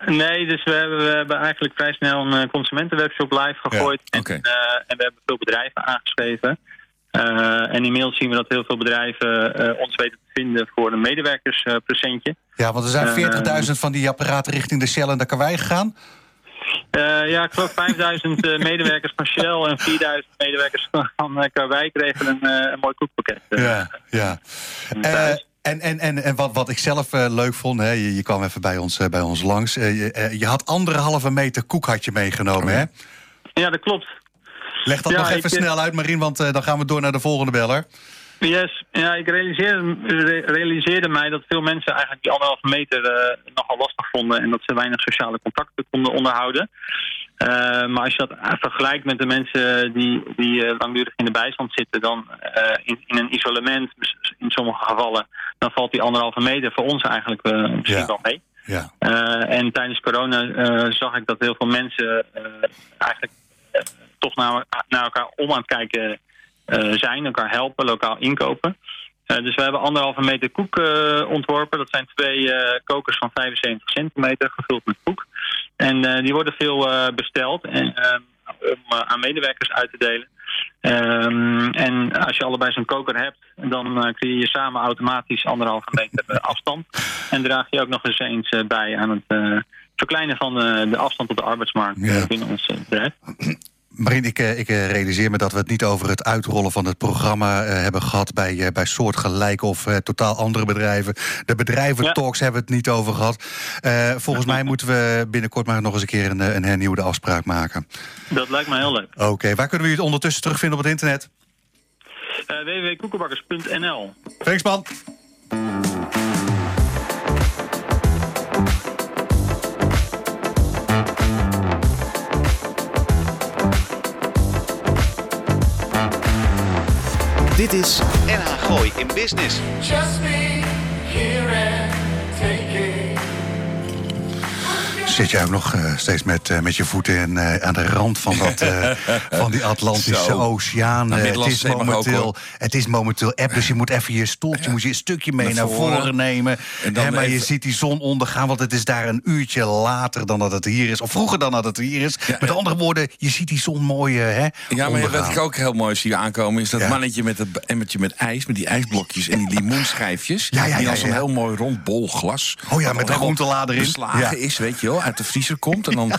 nee, dus we hebben, we hebben eigenlijk vrij snel een consumentenwebshop live gegooid. Ja, okay. en, en we hebben veel bedrijven aangeschreven. Uh, en inmiddels zien we dat heel veel bedrijven uh, ons weten te vinden voor een medewerkerspresentje. ja, want er zijn 40.000 van die apparaten richting de Shell en de Karwei gegaan. Uh, ja, ik geloof 5000 medewerkers van Shell en 4000 medewerkers van Karwei kregen een, een mooi koekpakket. ja, ja. en en, en, en wat, wat ik zelf leuk vond, hè, je, je kwam even bij ons, bij ons langs. je, je had anderhalve meter koek had je meegenomen, hè? Ja, dat klopt. Leg dat ja, nog even ik, snel uit, Marien, want uh, dan gaan we door naar de volgende beller. Yes, ja, ik realiseerde, realiseerde mij dat veel mensen eigenlijk die anderhalve meter uh, nogal lastig vonden en dat ze weinig sociale contacten konden onderhouden. Uh, maar als je dat vergelijkt met de mensen die, die langdurig in de bijstand zitten, dan in, in, een isolement, in sommige gevallen, dan valt die anderhalve meter voor ons eigenlijk misschien ja. wel mee. Ja. en tijdens corona zag ik dat heel veel mensen eigenlijk toch naar, naar elkaar om aan het kijken uh, zijn, elkaar helpen, lokaal inkopen. Uh, dus we hebben anderhalve meter koek uh, ontworpen. Dat zijn twee kokers van 75 centimeter gevuld met koek. En die worden veel besteld en, om aan medewerkers uit te delen. Um, en als je allebei zo'n koker hebt, dan uh, creëer je samen automatisch anderhalve meter afstand. En draag je ook nog eens eens uh, bij aan het verkleinen van de afstand tot de arbeidsmarkt binnen ons bedrijf. Marien, ik, ik, realiseer me dat we het niet over het uitrollen van het programma hebben gehad bij, bij soortgelijke of totaal andere bedrijven. De bedrijventalks hebben we het niet over gehad. volgens mij moeten we binnenkort maar nog eens een keer een, een hernieuwde afspraak maken. Dat lijkt me heel leuk. Oké, waar kunnen we het ondertussen terugvinden op het internet? Uh, www.koekenbakkers.nl. Thanks man. Dit is NH Gooi in Business. Just be here Zit jij ook nog uh, steeds met, uh, met je voeten in, uh, aan de rand van, dat, van die Atlantische. Oceaan? Nou, het, is momenteel, het is momenteel app, dus je moet even je stoeltje ja. moet je een stukje mee naar, naar voren. voren nemen. En dan maar even... je ziet die zon ondergaan, want het is daar een uurtje later dan dat het hier is. Of vroeger dan dat het hier is. Ja, met andere woorden, je ziet die zon mooi hè, Ja, maar wat ik ook heel mooi zie aankomen... is dat mannetje met het emmertje met ijs, met die ijsblokjes en die limoenschijfjes. Ja, ja, die als een heel mooi rond bol glas. Oh ja, met de groentelader in. Beslagen is, weet je wel uit de vriezer komt. En dan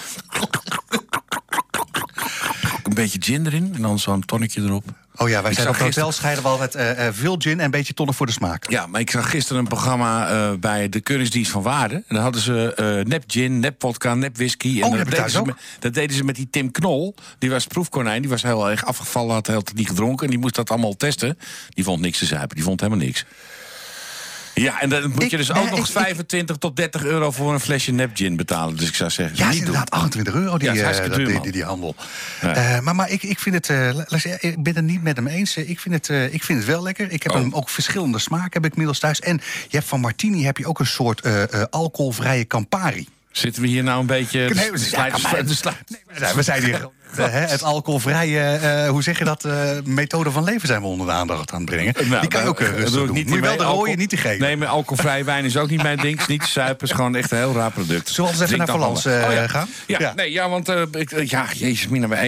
een beetje gin erin en dan zo'n tonnetje erop. Oh ja, wij zijn op het hotel scheiden wel met uh, veel gin en een beetje tonnen voor de smaak. Ja, maar ik zag gisteren een programma uh, bij de Keuringsdienst van Waarde. En dan hadden ze uh, nep gin, nep vodka, nep whisky. En oh, dat, deden ze met, dat deden ze met die Tim Knol. Die was proefkonijn, die was heel erg afgevallen, had heel niet gedronken. En die moest dat allemaal testen. Die vond niks te zuipen, die vond helemaal niks. Ja, en dan moet je dus ook nog 25 tot 30 euro voor een flesje nep gin betalen. Dus ik zou zeggen, ja, niet inderdaad, 28 euro die, ja, duur, die, die, die, handel. Ja. Uh, maar, maar ik, ik vind het, uh, ik ben het niet met hem eens. Ik vind het, ik vind het wel lekker. Ik heb oh. hem ook verschillende smaken heb ik inmiddels thuis. En je hebt van Martini heb je ook een soort alcoholvrije Campari. Zitten we hier nou een beetje... Nee, we, ja, we zijn hier het alcoholvrije, uh, hoe zeg je dat, uh, methode van leven zijn we onder de aandacht aan het brengen. Nou, die kan ook rustig doen. Niet Moet je wel de rode, niet te geven. Nee, maar alcoholvrije wijn is ook niet mijn ding. niet zuipen, is gewoon echt een heel raar product. Zullen we eens even naar Valens oh, gaan? Ja, Nee, ja want ik, ja, jezus, mina,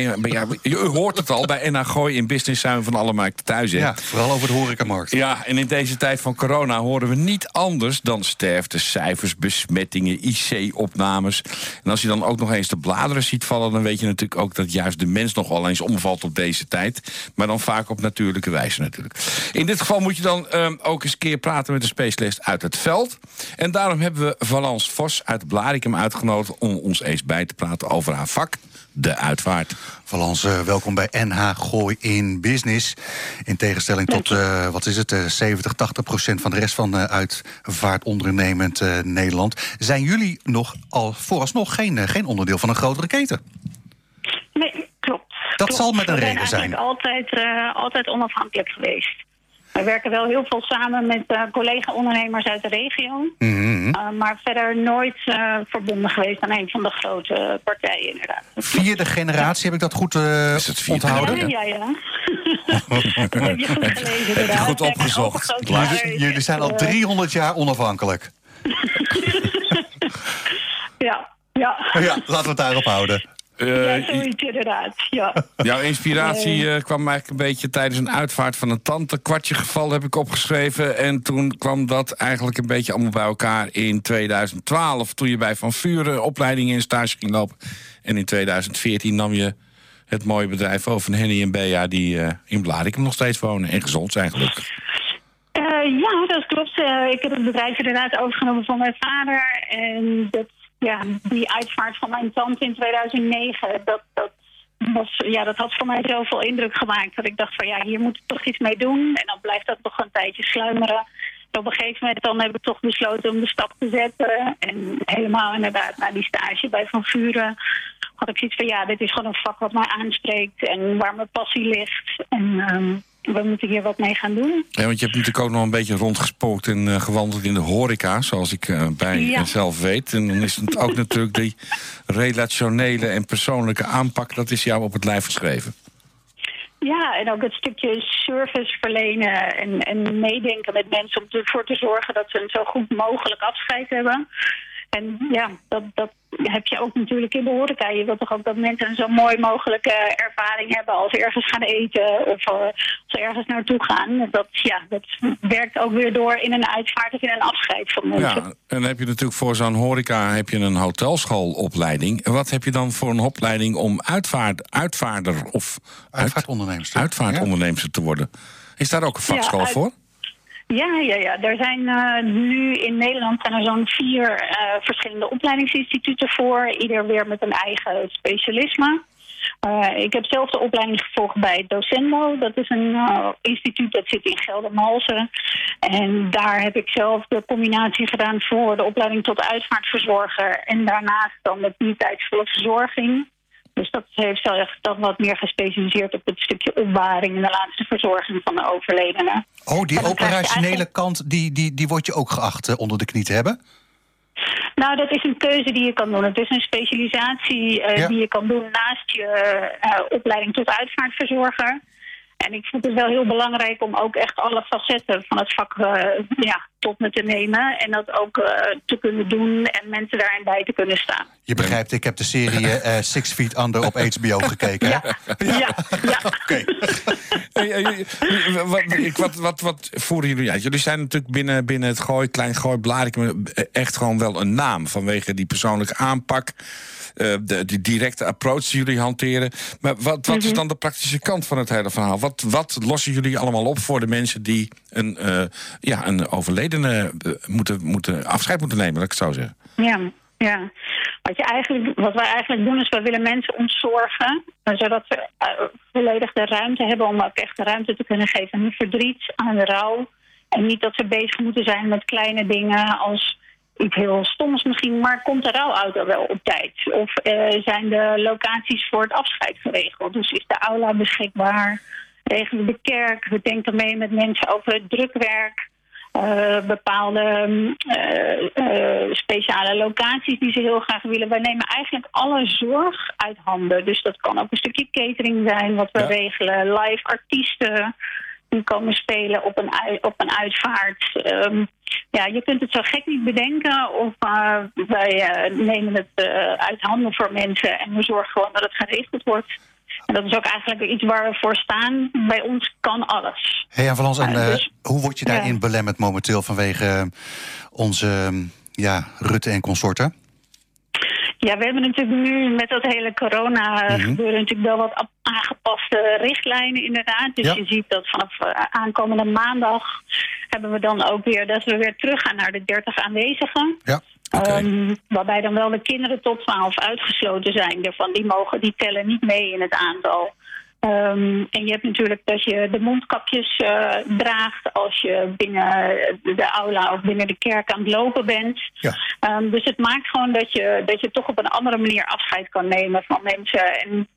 je hoort het al, bij NH Gooi in Business zijn we van alle markten thuis. Hè? Ja, vooral over de horecamarkt. Ja, en in deze tijd van corona horen we niet anders dan sterftecijfers, besmettingen, IC-opnames. En als je dan ook nog eens de bladeren ziet vallen, dan weet je natuurlijk ook dat juist de mens nogal eens omvalt op deze tijd. Maar dan vaak op natuurlijke wijze natuurlijk. In dit geval moet je dan um, ook eens een keer praten met een specialist uit het veld. En daarom hebben we Valence Vos uit Blaricum uitgenodigd... om ons eens bij te praten over haar vak, de uitvaart. Valence, welkom bij NH Gooi in Business. In tegenstelling tot, uh, wat is het, uh, 70, 80 procent van de rest van uh, uitvaartondernemend uh, Nederland. Zijn jullie nog al vooralsnog geen, geen onderdeel van een grotere keten? Nee, klopt. Dat klopt. zal met een reden zijn. We zijn altijd, uh, altijd onafhankelijk geweest. We werken wel heel veel samen met uh, collega-ondernemers uit de regio. Mm -hmm. uh, maar verder nooit uh, verbonden geweest aan een van de grote partijen, inderdaad. Vierde generatie, heb ik dat goed onthouden? Ja, ja, ja. dat heb je goed gelezen, inderdaad. Goed opgezocht. Jullie, jullie zijn al 300 jaar onafhankelijk. ja, ja. ja, laten we het daarop houden. Uh, ja, zoiets inderdaad, ja. Jouw inspiratie uh, kwam eigenlijk een beetje tijdens een uitvaart van een tante. Kwartje geval heb ik opgeschreven. En toen kwam dat eigenlijk een beetje allemaal bij elkaar in 2012. Toen je bij Van Vuren opleidingen in stage ging lopen. En in 2014 nam je het mooie bedrijf over van Henny en Bea... die uh, in Blarikum nog steeds wonen en gezond zijn gelukkig. ja, dat klopt. ik heb het bedrijf inderdaad overgenomen van mijn vader. En dat ja, die uitvaart van mijn tante in 2009, dat, dat, was, ja, dat had voor mij zoveel indruk gemaakt. Dat ik dacht van ja, hier moet ik toch iets mee doen. En dan blijft dat nog een tijdje sluimeren. En op een gegeven moment dan heb ik toch besloten om de stap te zetten. En helemaal inderdaad na die stage bij Van Vuren had ik zoiets van ja, dit is gewoon een vak wat mij aanspreekt en waar mijn passie ligt. En um, we moeten hier wat mee gaan doen. Ja, want je hebt natuurlijk ook nog een beetje rondgespookt en uh, gewandeld in de horeca, zoals ik uh, bij ja. mezelf weet. En dan is het ook natuurlijk die relationele en persoonlijke aanpak, dat is jou op het lijf geschreven. Ja, en ook het stukje service verlenen en, en meedenken met mensen om ervoor te zorgen dat ze een zo goed mogelijk afscheid hebben. En ja, dat, dat heb je ook natuurlijk in de horeca. Je wilt toch ook dat mensen een zo mooi mogelijke ervaring hebben als ze ergens gaan eten of uh, als ze ergens naartoe gaan. Dat, ja, dat werkt ook weer door in een uitvaart of in een afscheid van mensen. Ja, en dan heb je natuurlijk voor zo'n horeca heb je een hotelschoolopleiding. Wat heb je dan voor een opleiding om uitvaart, uitvaarder of uitvaartondernemer uitvaartondernemer te worden? Is daar ook een vakschool voor? Ja, ja, ja. Er zijn uh, nu in Nederland zijn er zo'n vier uh, verschillende opleidingsinstituten voor. Ieder weer met een eigen specialisme. Uh, ik heb zelf de opleiding gevolgd bij Docendo. Dat is een instituut dat zit in Geldermalsen. En daar heb ik zelf de combinatie gedaan voor de opleiding tot uitvaartverzorger. En daarnaast dan de tijdsvolle verzorging. Dus dat heeft zich dan wat meer gespecialiseerd op het stukje opbaring en de laatste verzorging van de overledene. Oh, die operationele kant, die, die, die wordt je ook geacht eh, onder de knie te hebben? Nou, dat is een keuze die je kan doen. Het is een specialisatie uh, die je kan doen naast je uh, opleiding tot uitvaartverzorger. En ik vind het wel heel belangrijk om ook echt alle facetten van het vak uh, ja, tot me te nemen. En dat ook uh, te kunnen doen en mensen daarin bij te kunnen staan. Je begrijpt, ik heb de serie uh, Six Feet Under op HBO gekeken. Ja, ja, ja. ja. Oké. wat, wat, wat, wat voeren jullie uit? Jullie zijn natuurlijk binnen, binnen het Gooi, Klein Gooi, Blarikum... echt gewoon wel een naam vanwege die persoonlijke aanpak... Uh, de, die directe approach die jullie hanteren. Maar wat, wat is mhm. dan de praktische kant van het hele verhaal? Wat, wat lossen jullie allemaal op voor de mensen die een, uh, ja, een overledene uh, moeten, moeten afscheid moeten nemen, laat ik het zo zeggen? Ja, ja. Wat, je eigenlijk, wat wij eigenlijk doen is, wij willen mensen ontzorgen. Zodat ze volledig de ruimte hebben om ook echt de ruimte te kunnen geven aan verdriet, aan de rouw. En niet dat ze bezig moeten zijn met kleine dingen als iets heel stoms misschien, maar komt de rouwauto wel op tijd? Of uh, zijn de locaties voor het afscheid geregeld? Dus is de aula beschikbaar? Regelen we de kerk? We denken mee met mensen over het drukwerk. Uh, bepaalde uh, speciale locaties die ze heel graag willen. Wij nemen eigenlijk alle zorg uit handen. Dus dat kan ook een stukje catering zijn, wat we ja. regelen. Live artiesten komen spelen op een, op een uitvaart. Um, ja, je kunt het zo gek niet bedenken. Of uh, wij uh, nemen het uh, uit handen voor mensen en we zorgen gewoon dat het geregeld wordt. En dat is ook eigenlijk iets waar we voor staan. Bij ons kan alles. Hey, en Valens, en dus, hoe word je daarin ja. belemmerd momenteel vanwege onze ja, Rutte en consorten? Ja, we hebben natuurlijk nu met dat hele corona mm -hmm. gebeuren natuurlijk wel wat aangepaste richtlijnen inderdaad. Dus ja. je ziet dat vanaf uh, aankomende maandag hebben we dan ook weer dat we weer teruggaan naar de 30 aanwezigen. Ja. Okay. Um, waarbij dan wel de kinderen tot 12 uitgesloten zijn. Daarvan die mogen, die tellen niet mee in het aantal. Um, en je hebt natuurlijk dat je de mondkapjes uh, draagt als je binnen de aula of binnen de kerk aan het lopen bent. Ja. Um, dus het maakt gewoon dat je, dat je toch op een andere manier afscheid kan nemen van mensen. En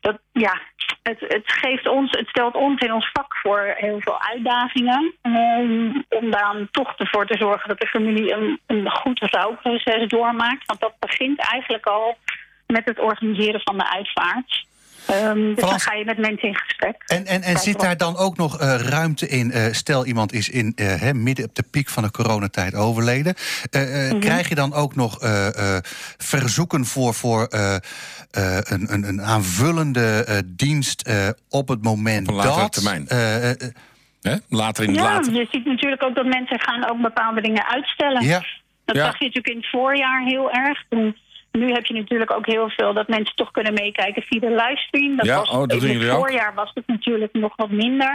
dat, ja, het, het geeft ons, het stelt ons in ons vak voor heel veel uitdagingen. Um, om dan toch ervoor te zorgen dat de familie een, een goed rouwproces doormaakt. Want dat begint eigenlijk al met het organiseren van de uitvaart. Um, dus Frans, dan ga je met mensen in gesprek. En, en, en zit daar dan ook nog uh, ruimte in? Uh, stel, iemand is in, uh, he, midden op de piek van de coronatijd overleden. Mm -hmm. Krijg je dan ook nog verzoeken voor, voor een, een, een aanvullende dienst op het moment op dat... termijn. Later in ja, later. je ziet natuurlijk ook dat mensen gaan ook bepaalde dingen uitstellen. Ja. Dat Ja. zag je natuurlijk in het voorjaar heel erg. Toen nu heb je natuurlijk ook heel veel dat mensen toch kunnen meekijken via de livestream. Dat Ja, was, oh, dat doen in jullie het ook. voorjaar was het natuurlijk nog wat minder.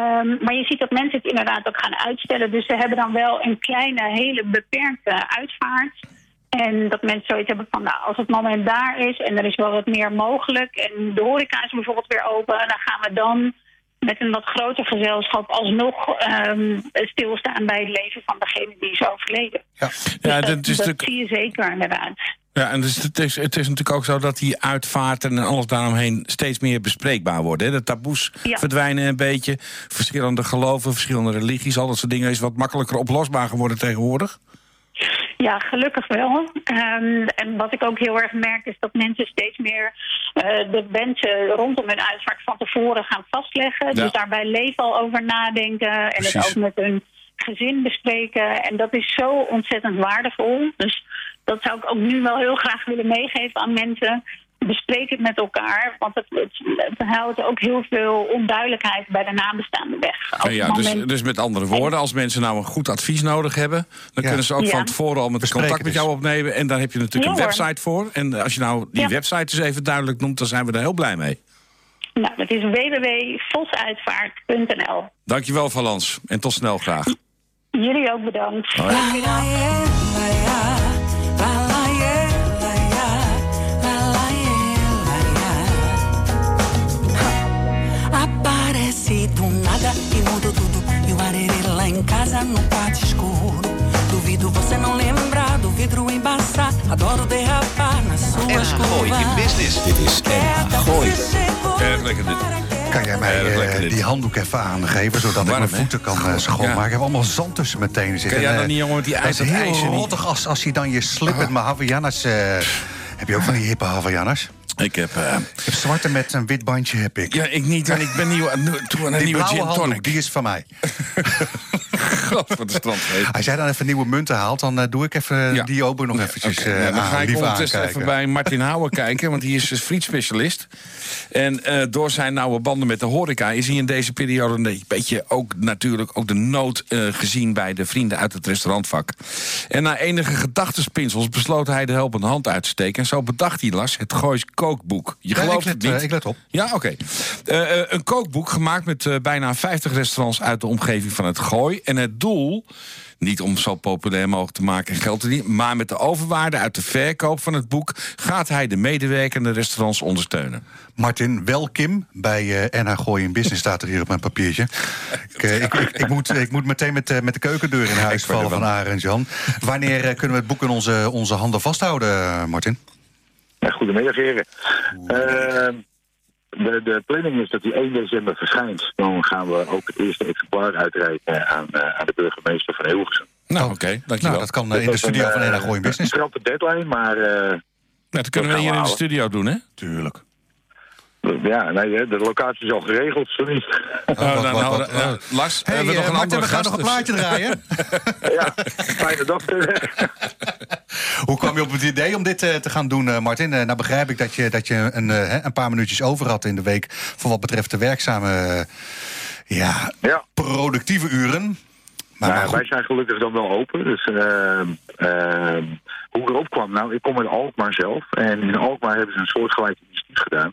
Um, maar je ziet dat mensen het inderdaad ook gaan uitstellen. Dus ze hebben dan wel een kleine, hele beperkte uitvaart. En dat mensen zoiets hebben van, nou, als het moment daar is en er is wel wat meer mogelijk... en de horeca is bijvoorbeeld weer open, dan gaan we dan met een wat groter gezelschap alsnog um, stilstaan bij het leven van degene die is overleden. Ja. Dus Ja, dat, dat is dat natuurlijk- zie je zeker inderdaad. Ja, en dus het, is, het is natuurlijk ook zo dat die uitvaarten en alles daaromheen steeds meer bespreekbaar worden. Hè? De taboes Ja. verdwijnen een beetje. Verschillende geloven, verschillende religies, al dat soort dingen is wat makkelijker oplosbaar geworden tegenwoordig. Ja, gelukkig wel. Um, en wat ik ook heel erg merk is dat mensen steeds meer uh, de wensen rondom hun uitvaart van tevoren gaan vastleggen. Ja. Dus daarbij leven al over nadenken en Precies. het ook met hun gezin bespreken. En dat is zo ontzettend waardevol. Dus dat zou ik ook nu wel heel graag willen meegeven aan mensen bespreek het met elkaar. Want het, het, het houdt ook heel veel onduidelijkheid bij de nabestaanden weg. Ja, dus, dus met andere woorden, als mensen nou een goed advies nodig hebben... dan kunnen ze ook van tevoren al met contact met jou opnemen. En daar heb je natuurlijk een website voor. En als je nou die website eens even duidelijk noemt... dan zijn we er heel blij mee. Nou, dat is www.vosuitvaart.nl. Dankjewel, Valans. En tot snel graag. Jullie ook bedankt. Lekker dit. Kan jij mij uh, die handdoek even aangeven, zodat Warm, ik mijn voeten kan uh, schoonmaken? Ja. Ik heb allemaal zand tussen mijn tenen zitten. Kan jij dan niet, jongen, met die ijs, Het is heel rottig als, als je dan je slip met mijn heb je ook van die hippe Havianas? Ik heb, uh, ik heb zwarte met een wit bandje, heb ik. Ja, ik niet, want ik ben nieuw, toe aan een nieuwe gin tonic. die is van mij. Als jij dan even nieuwe munten haalt, dan uh, doe ik even ja. die open nog eventjes okay. uh, Dan ga ik ondertussen even bij Martin Houwer kijken, want die is dus frietspecialist. En uh, door zijn nauwe banden met de horeca is hij in deze periode een beetje ook natuurlijk ook de nood gezien bij de vrienden uit het restaurantvak. En na enige gedachtenspinsels besloot hij de helpende hand uit te steken. En zo bedacht hij Las het Goois kookboek. Je gelooft het niet? ik let op. Ja, oké. Okay. een kookboek gemaakt met bijna 50 restaurants uit de omgeving van het Gooi. En het doel, niet om zo populair mogelijk te maken en geld te verdienen... maar met de overwaarde uit de verkoop van het boek... gaat hij de medewerkende restaurants ondersteunen. Martin, welkom bij uh, NH Gooi in Business staat er hier op mijn papiertje. ik, uh, ik, ik, ik, moet, ik moet meteen met, uh, met de keukendeur in huis vallen van Arend Jan. Wanneer kunnen we het boek in onze, onze handen vasthouden, Martin? Ja, goedemiddag, heren. De, de planning is dat die 1 december verschijnt. Dan gaan we ook het eerste exemplaar uitreiken aan, uh, aan de burgemeester van Hilversum. Nou, oké, okay, dankjewel. Nou, dat kan uh, in de studio van Ena Gooi Business. Een krappe deadline, maar... Uh, ja, dat kunnen we hier in de studio doen, hè? Tuurlijk. Ja, nee, de locatie is al geregeld, sorry. Oh, oh, dan, nou, uh, Lars, hey, hebben we nog een andere we gaan nog een plaatje draaien. ja, fijne dag. Hoe kwam je op het idee om dit uh, te gaan doen, uh, Martin? Uh, nou begrijp ik dat je, dat je een, een paar minuutjes over had in de week... voor wat betreft de werkzame, ja, ja. productieve uren. Maar, nou, wij zijn gelukkig dan wel open. Dus ehm, ehm, hoe ik erop kwam, nou, ik kom uit Alkmaar zelf. En in Alkmaar hebben ze een soortgelijk initiatief gedaan.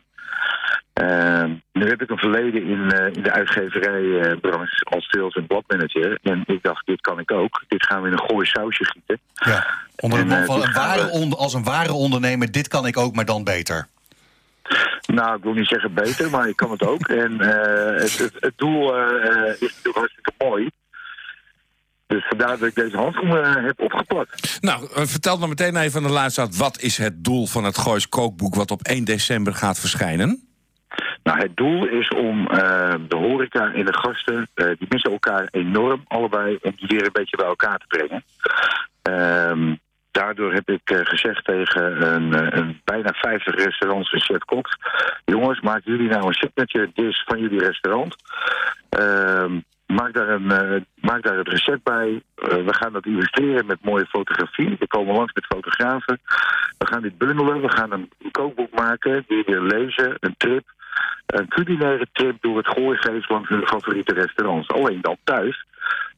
Uh, nu heb ik een verleden in, uh, in de uitgeverijbranche uh, als sales- en bladmanager. En ik dacht, dit kan ik ook. Dit gaan we in een gooi sausje gieten. Ja, onder en, uh, van een ware als een ware ondernemer, dit kan ik ook, maar dan beter. Nou, ik wil niet zeggen beter, maar ik kan het ook. En het, het, het, doel is natuurlijk hartstikke mooi. Dus vandaar dat ik deze handschoen heb opgeplakt. Nou, vertel dan meteen even aan de luisteraar... wat is het doel van het Goois kookboek... wat op 1 december gaat verschijnen? Nou, het doel is om uh, de horeca en de gasten, uh, die missen elkaar enorm allebei, om die weer een beetje bij elkaar te brengen. Uh, daardoor heb ik uh, gezegd tegen een, een, bijna 50 restaurants en chef jongens, maak jullie nou een signature dish van jullie restaurant. Ehm, maak daar, een, maak daar het recept bij. we gaan dat illustreren met mooie fotografie. We komen langs met fotografen. We gaan dit bundelen. We gaan een kookboek maken. Die weer lezen. Een trip een culinaire trip door het gooi geeft langs hun favoriete restaurants. Alleen dan thuis.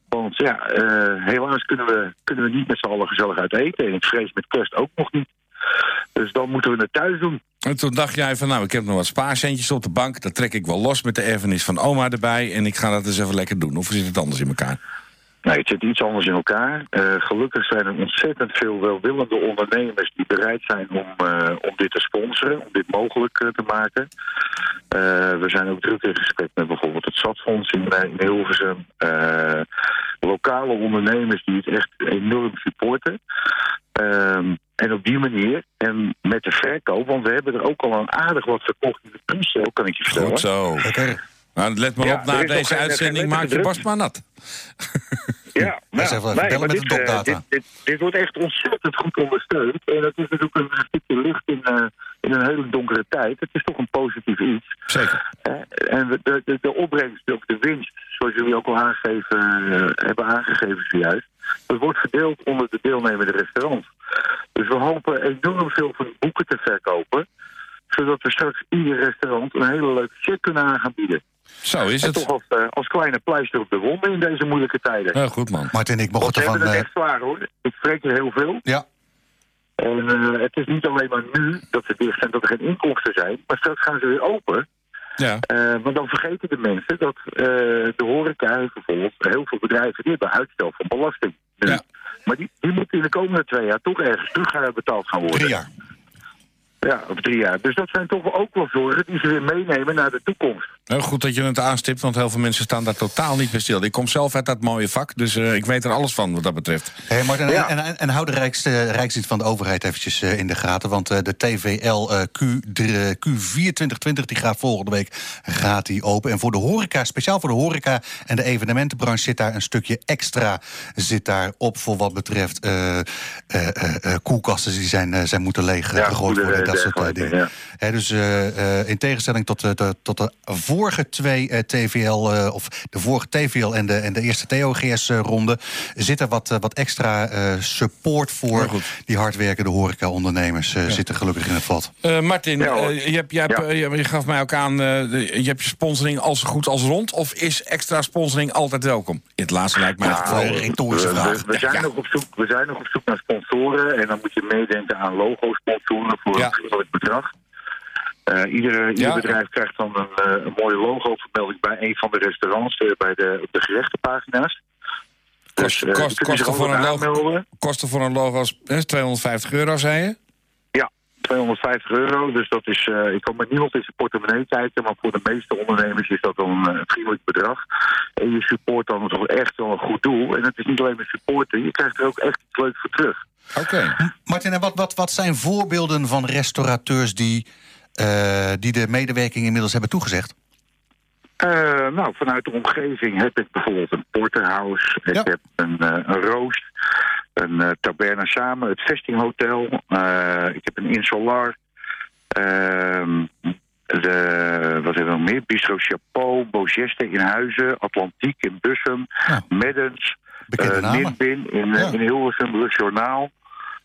Want ja, uh, helaas kunnen we, kunnen we niet met z'n allen gezellig uit eten. En ik vrees met kerst ook nog niet. Dus dan moeten we het thuis doen. En toen dacht jij van, nou, ik heb nog wat spaarcentjes op de bank. Dat trek ik wel los met de erfenis van oma erbij. En ik ga dat eens even lekker doen. Of zit het anders in elkaar? Nee, het zit iets anders in elkaar. Uh, gelukkig zijn er ontzettend veel welwillende ondernemers die bereid zijn om, uh, om dit te sponsoren, om dit mogelijk uh, te maken. we zijn ook druk in gesprek met bijvoorbeeld het Zatfonds in, in Hilversum. lokale ondernemers die het echt enorm supporten. Ehm, en op die manier, en met de verkoop, want we hebben er ook al een aardig wat verkocht in de pre kan ik je vertellen. Goed zo. Nou, let maar op, na deze uitzending maak je borst maar nat. Ja, nou, nee, maar dit, uh, dit, dit, dit, wordt echt ontzettend goed ondersteund. En dat is natuurlijk een stukje licht in, uh, in een hele donkere tijd. Het is toch een positief iets. Zeker. Uh, en de, de, de opbrengst, of de winst, zoals jullie ook al aangegeven, hebben aangegeven zojuist... dat wordt verdeeld onder de deelnemende restaurants. Dus we hopen enorm veel van boeken te verkopen. Zodat we straks ieder restaurant een hele leuke check kunnen aan gaan bieden. Zo is En het. toch als, eh, als kleine pleister op de wonden in deze moeilijke tijden. Ja, goed man. Martin, ik mocht ervan... hebben het eh, echt zwaar hoor. Ik spreek er heel veel. ja, En eh, het is niet alleen maar nu dat ze dicht zijn, dat er geen inkomsten zijn. Maar straks gaan ze weer open. Ja. Eh, maar dan vergeten de mensen dat eh, de horeca bijvoorbeeld heel veel bedrijven die hebben uitstel van belasting. Ja. Maar die, die moeten in de komende twee jaar toch ergens terug betaald gaan worden. drie jaar. Ja, of drie jaar. Dus dat zijn toch ook wel zorgen die ze weer meenemen naar de toekomst. Nou, goed dat je het aanstipt, want heel veel mensen staan daar totaal niet bij stil. Ik kom zelf uit dat mooie vak, dus eh, ik weet er alles van wat dat betreft. Hey Martin, Ja. en, en, en hou de rijkste, rijksdienst van de overheid eventjes eh, in de gaten. Want eh, de TVL eh, Q3, Q4 2020 die gaat volgende week gaat die open. En voor de horeca, speciaal voor de horeca en de evenementenbranche... zit daar een stukje extra zit daar op voor wat betreft eh, eh, eh, eh, koelkasten... die zijn, eh, zijn moeten leeg eh, Ja, worden, eh, dat soort eh, dingen. ja. Hè, dus eh, eh, in tegenstelling tot, tot de vorige twee eh, TVL... eh, of de vorige TVL en de, en de eerste TOGS-ronde... zit er wat, eh, wat extra eh, support voor Ja, die hardwerkende horeca-ondernemers. eh, zitten gelukkig in het vat. Eh, Martin, Ja, eh, je, hebt, je, hebt, Ja. eh, je, gaf mij ook aan, eh, de- je hebt je sponsoring als zo goed als rond... of is extra sponsoring altijd welkom? Het laatste lijkt mij Nou, een retorische we, vraag. We, we zijn Ja. nog op zoek, we zijn nog op zoek naar sponsoren. En dan moet je meedenken aan logo-sponsoren voor Ja. een vriendelijk bedrag. Eh ieder ieder Ja. bedrijf krijgt dan een, eh, een mooie logo-vermelding bij een van de restaurants, eh, bij de, op de gerechtenpagina's. Kost, eh, kost, zich kosten, voor een logo, kosten voor een logo is eh, 250 euro, zei je? Ja, 250 euro. Dus dat is, eh, ik kan met niemand in zijn portemonnee kijken, maar voor de meeste ondernemers is dat dan een vriendelijk bedrag. En je support dan toch echt wel een goed doel. En het is niet alleen maar supporten, je krijgt er ook echt iets leuks voor terug. Oké. Martin, en wat, wat, wat zijn voorbeelden van restaurateurs... die, eh, die de medewerking inmiddels hebben toegezegd? Eh, nou, vanuit de omgeving heb ik bijvoorbeeld een porterhouse. Ik Ja. heb een, eh, een roost. Een eh taberna samen, het vestinghotel. eh, ik heb een insolar. Ehm de, wat hebben we nog meer? Bistro Chapeau, Bogeste in Huizen, Atlantiek in Bussum, Ja. Meddens, eh. Nimbin in, eh, Ja. in Hilversum, Rust Journaal,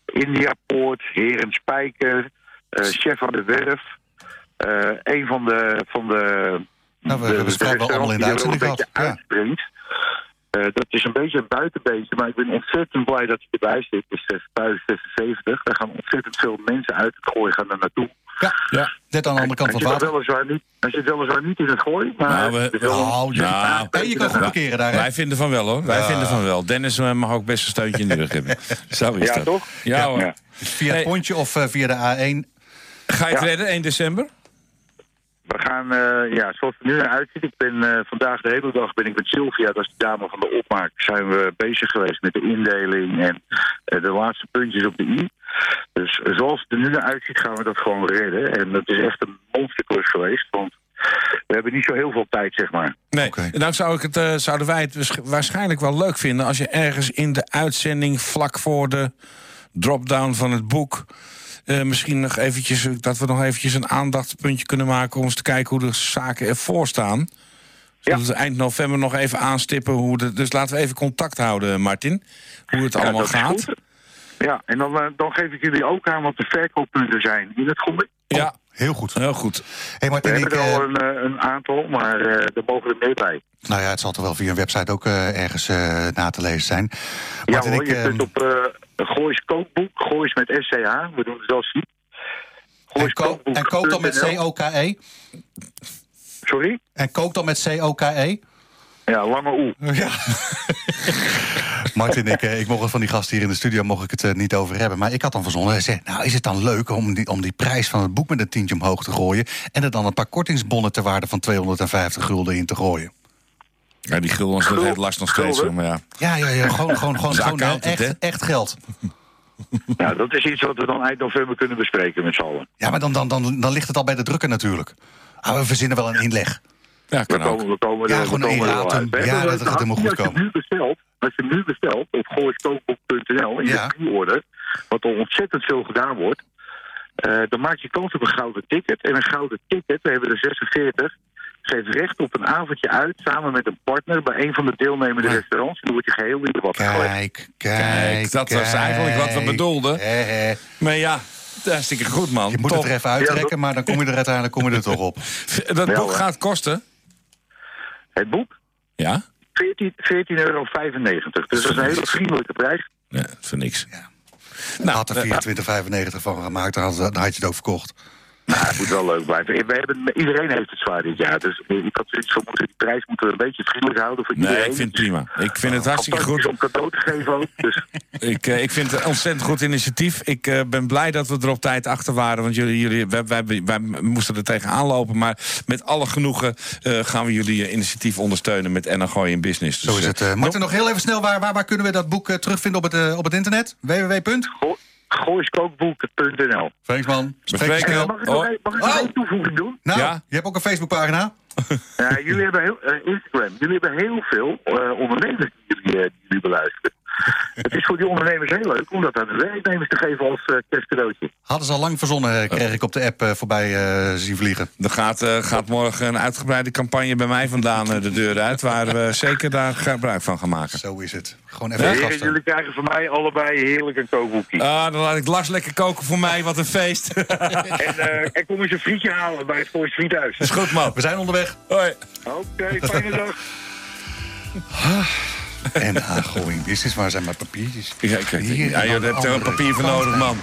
Indiapoort, Heren Spijker, eh, Chef aan de Werf. Eh, een van de, van de Nou, we hebben het vrijwel allemaal in de die er een beetje ja. uitspringt. Eh, dat is een beetje een buitenbeentje, maar ik ben ontzettend blij dat hij erbij zit. Het is 2076. Daar gaan ontzettend veel mensen uit het gooi gaan daar naartoe. Ja, Ja. net aan de andere kant hij, van het water. er niet, hij zit weliswaar niet in het gooi, maar... Nou, we- er wel- Nou, je, Nou, Hey, je kan goed parkeren daar, hè? Wij vinden van wel hoor. Wij Ja. vinden van wel. Dennis eh, mag ook best een steuntje in de rug hebben. Zo is Ja, dat. toch? Ja, hoor. Ja. Via het pontje of via de A1. Ga je het Ja. redden 1 december? We gaan, eh, ja, zoals het er nu naar uitziet. Ik ben eh, vandaag de hele dag ben ik met Sylvia, dat is de dame van de opmaak, zijn we bezig geweest met de indeling en eh, de laatste puntjes op de i. Dus zoals het er nu naar uitziet, gaan we dat gewoon redden. En dat is echt een monsterklus geweest, want we hebben niet zo heel veel tijd, zeg maar. Nee. Oké. Dan zou ik het, eh, zouden wij het waarsch- waarschijnlijk wel leuk vinden als je ergens in de uitzending vlak voor de drop-down van het boek. Eh, misschien nog eventjes, eh, dat we nog eventjes een aandachtspuntje kunnen maken om eens te kijken hoe de zaken ervoor staan. Zodat we eind november nog even aanstippen hoe de. Dus laten we even contact houden, Martin. Hoe het Ja, allemaal gaat. goed. Ja, en dan, eh, dan geef ik jullie ook aan wat de verkooppunten zijn in het gooi. Ja, Heel goed. heel goed. Hey We ik, hebben er eh, al een, eh, een aantal, maar eh, er mogen er meer bij. nou ja, het zal toch wel via een website ook eh, ergens eh, na te lezen zijn. Ja Martin, hoor, ik, je eh, kunt op uh, Goois kookboek, Goois met SCH, we doen het wel ziek. en, koop, en kook dan met C-O-K-E? Sorry? En kook dan met C-O-K-E? Ja, lange oe. Ja. Martin, ik, eh, ik mocht het van die gast hier in de studio mocht ik het eh, niet over hebben. Maar ik had dan verzonnen. Hij zei, nou is het dan leuk om die, om die prijs van het boek met een tientje omhoog te gooien... en er dan een paar kortingsbonnen ter waarde van 250 gulden in te gooien? Ja, die guldens, dat heeft last nog steeds. Gulden? Maar ja. Ja, ja, ja gewoon, gewoon, gewoon, gewoon echt, echt geld. Ja, dat is iets wat we dan eind november kunnen bespreken met z'n allen. Ja, maar dan, dan, dan, dan ligt het al bij de drukker natuurlijk. Ah, we verzinnen wel een inleg. Ja, We kan ook. komen, we komen Ja, er, we gewoon komen een. We Ja, dat gaat helemaal goed actie Als je nu bestelt, als je nu bestelt op gooiskookboek.nl in Ja. de pre-order, wat al ontzettend veel gedaan wordt, eh, dan maak je kans op een gouden ticket. En een gouden ticket, we hebben er 46, geeft recht op een avondje uit samen met een partner bij een van de deelnemende restaurants. Dan word je geheel in de wat Kijk, kijk, Kijk, dat was eigenlijk wat we bedoelden. Hè, hè. Maar ja, hartstikke goed, man. Je moet Top. het er even uittrekken, maar dan kom je er uiteindelijk kom je er toch op. Dat Ja, boek gaat kosten. Het boek? Ja? 14 14,95 euro. Dus dat is een hele vriendelijke prijs. Ja, voor niks. Nou, had er eh, 24,95 van gemaakt, dan had, dan had je het ook verkocht. Maar het moet wel leuk blijven. We hebben, iedereen heeft het zwaar dit jaar. Dus ik had zoiets van, moeten die prijs moeten we een beetje vriendelijk houden voor iedereen. Nee, ik vind het prima. Ik vind het hartstikke goed. om cadeau te geven ook. Dus Ik, eh, ik vind het een ontzettend goed initiatief. Ik eh, ben blij dat we er op tijd achter waren. Want jullie, jullie, wij, wij, wij moesten er tegenaan lopen. Maar met alle genoegen eh, gaan we jullie initiatief ondersteunen met Enna Gooi in Business. Dus, Zo is het. Martin, nog heel even snel, waar, waar, waar kunnen we dat boek terugvinden op het, op het internet? www. Go- gooiskookboek.nl Thanks man. Spreek je. Mag ik nog Oh. Oh. toevoeging doen? Nou, Ja? je hebt ook een Facebookpagina. Ja, jullie hebben heel, eh, Instagram. Jullie hebben heel veel eh, ondernemers die jullie, eh, die jullie beluisteren. Het is voor die ondernemers heel leuk om dat aan de werknemers te geven als eh kerstcadeautje. Hadden ze al lang verzonnen, eh, kreeg ik op de app eh, voorbij eh, zien vliegen. Er gaat, eh, gaat morgen een uitgebreide campagne bij mij vandaan eh, de deur uit... waar we zeker daar gebruik van gaan maken. Zo is het. Gewoon even gasten. jullie krijgen van mij allebei heerlijk een kookboekje. Ah, dan laat ik Lars lekker koken voor mij. Wat een feest. En, eh en kom eens een frietje halen bij het Goois Friethuis. is goed, man. We zijn onderweg. Hoi. Oké, fijne dag. En ah, going business, waar zijn mijn papiertjes? Ja, kijk, Hier, ja, joh, daar heb je er een papier voor nodig, man.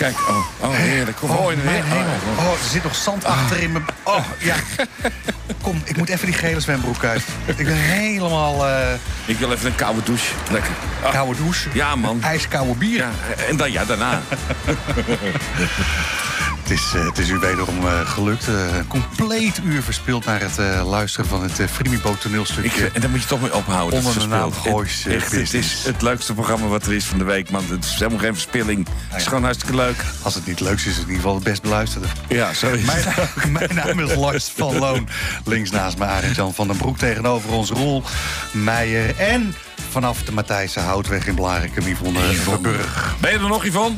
Kijk, oh, oh heerlijk. Kom, Oh, in de hemel. oh, er zit nog zand achter in mijn... Oh, ja. Kom, ik moet even die gele zwembroek uit. Ik ben helemaal eh Ik wil even een koude douche. Lekker. Ah, koude douche. ja, man. IJskoude bier. Ja, en dan, ja, daarna. Het, is, eh, het is u wederom eh, gelukt. Een compleet uur verspeeld naar het luisteren van het uh, Frimibo Ik, en daar moet je toch mee ophouden. Onder de het naam. Goois, Het Business. is het leukste programma wat er is van de week, man. Het is helemaal geen verspilling. Het is gewoon hartstikke leuk. Als het niet leuk is, is het in ieder geval het best beluisterde. Ja, zo is Mijn, het. mijn naam is Lars van Loon. Links naast me Arend-Jan van den Broek. Tegenover ons Roel Meijer. En vanaf de Matthijse Houtweg in Blarikum, Yvonne Verburg. Ben je er nog, Yvonne?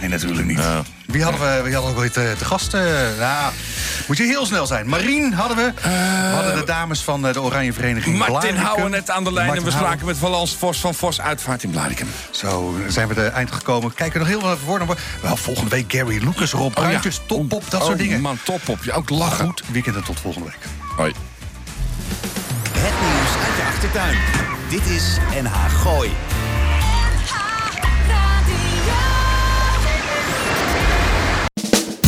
Nee, natuurlijk niet. Wie hadden we, wie hadden we ooit te, te gast? eh, nou, moet je heel snel zijn. Marien hadden we. we hadden de dames van eh, de Oranje Vereniging Martin. Houwen net aan de lijn. En we spraken met Valans Vos van Vos Uitvaart in Blarikum. Zo, zijn we er eind gekomen. Kijken we nog heel veel voor. Wel, volgende week Gary Lucas, Rob Oh, ja. Bruintjes, Toppop, dat Oh, soort dingen. man, top op. Je ook lachen. Goed weekend en tot volgende week. Hoi. Het nieuws uit je achtertuin. Dit is NH Gooi.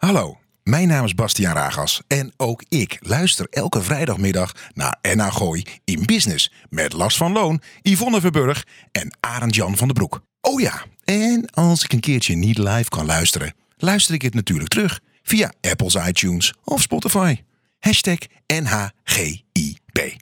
Hallo, mijn naam is Bastiaan Ragas en ook ik luister elke vrijdagmiddag naar NH Gooi in Business met Lars van Loon, Yvonne Verburg en Arend Jan van den Broek. Oh ja, en als ik een keertje niet live kan luisteren, luister ik het natuurlijk terug via Apple's iTunes of Spotify. Hashtag NHGIB.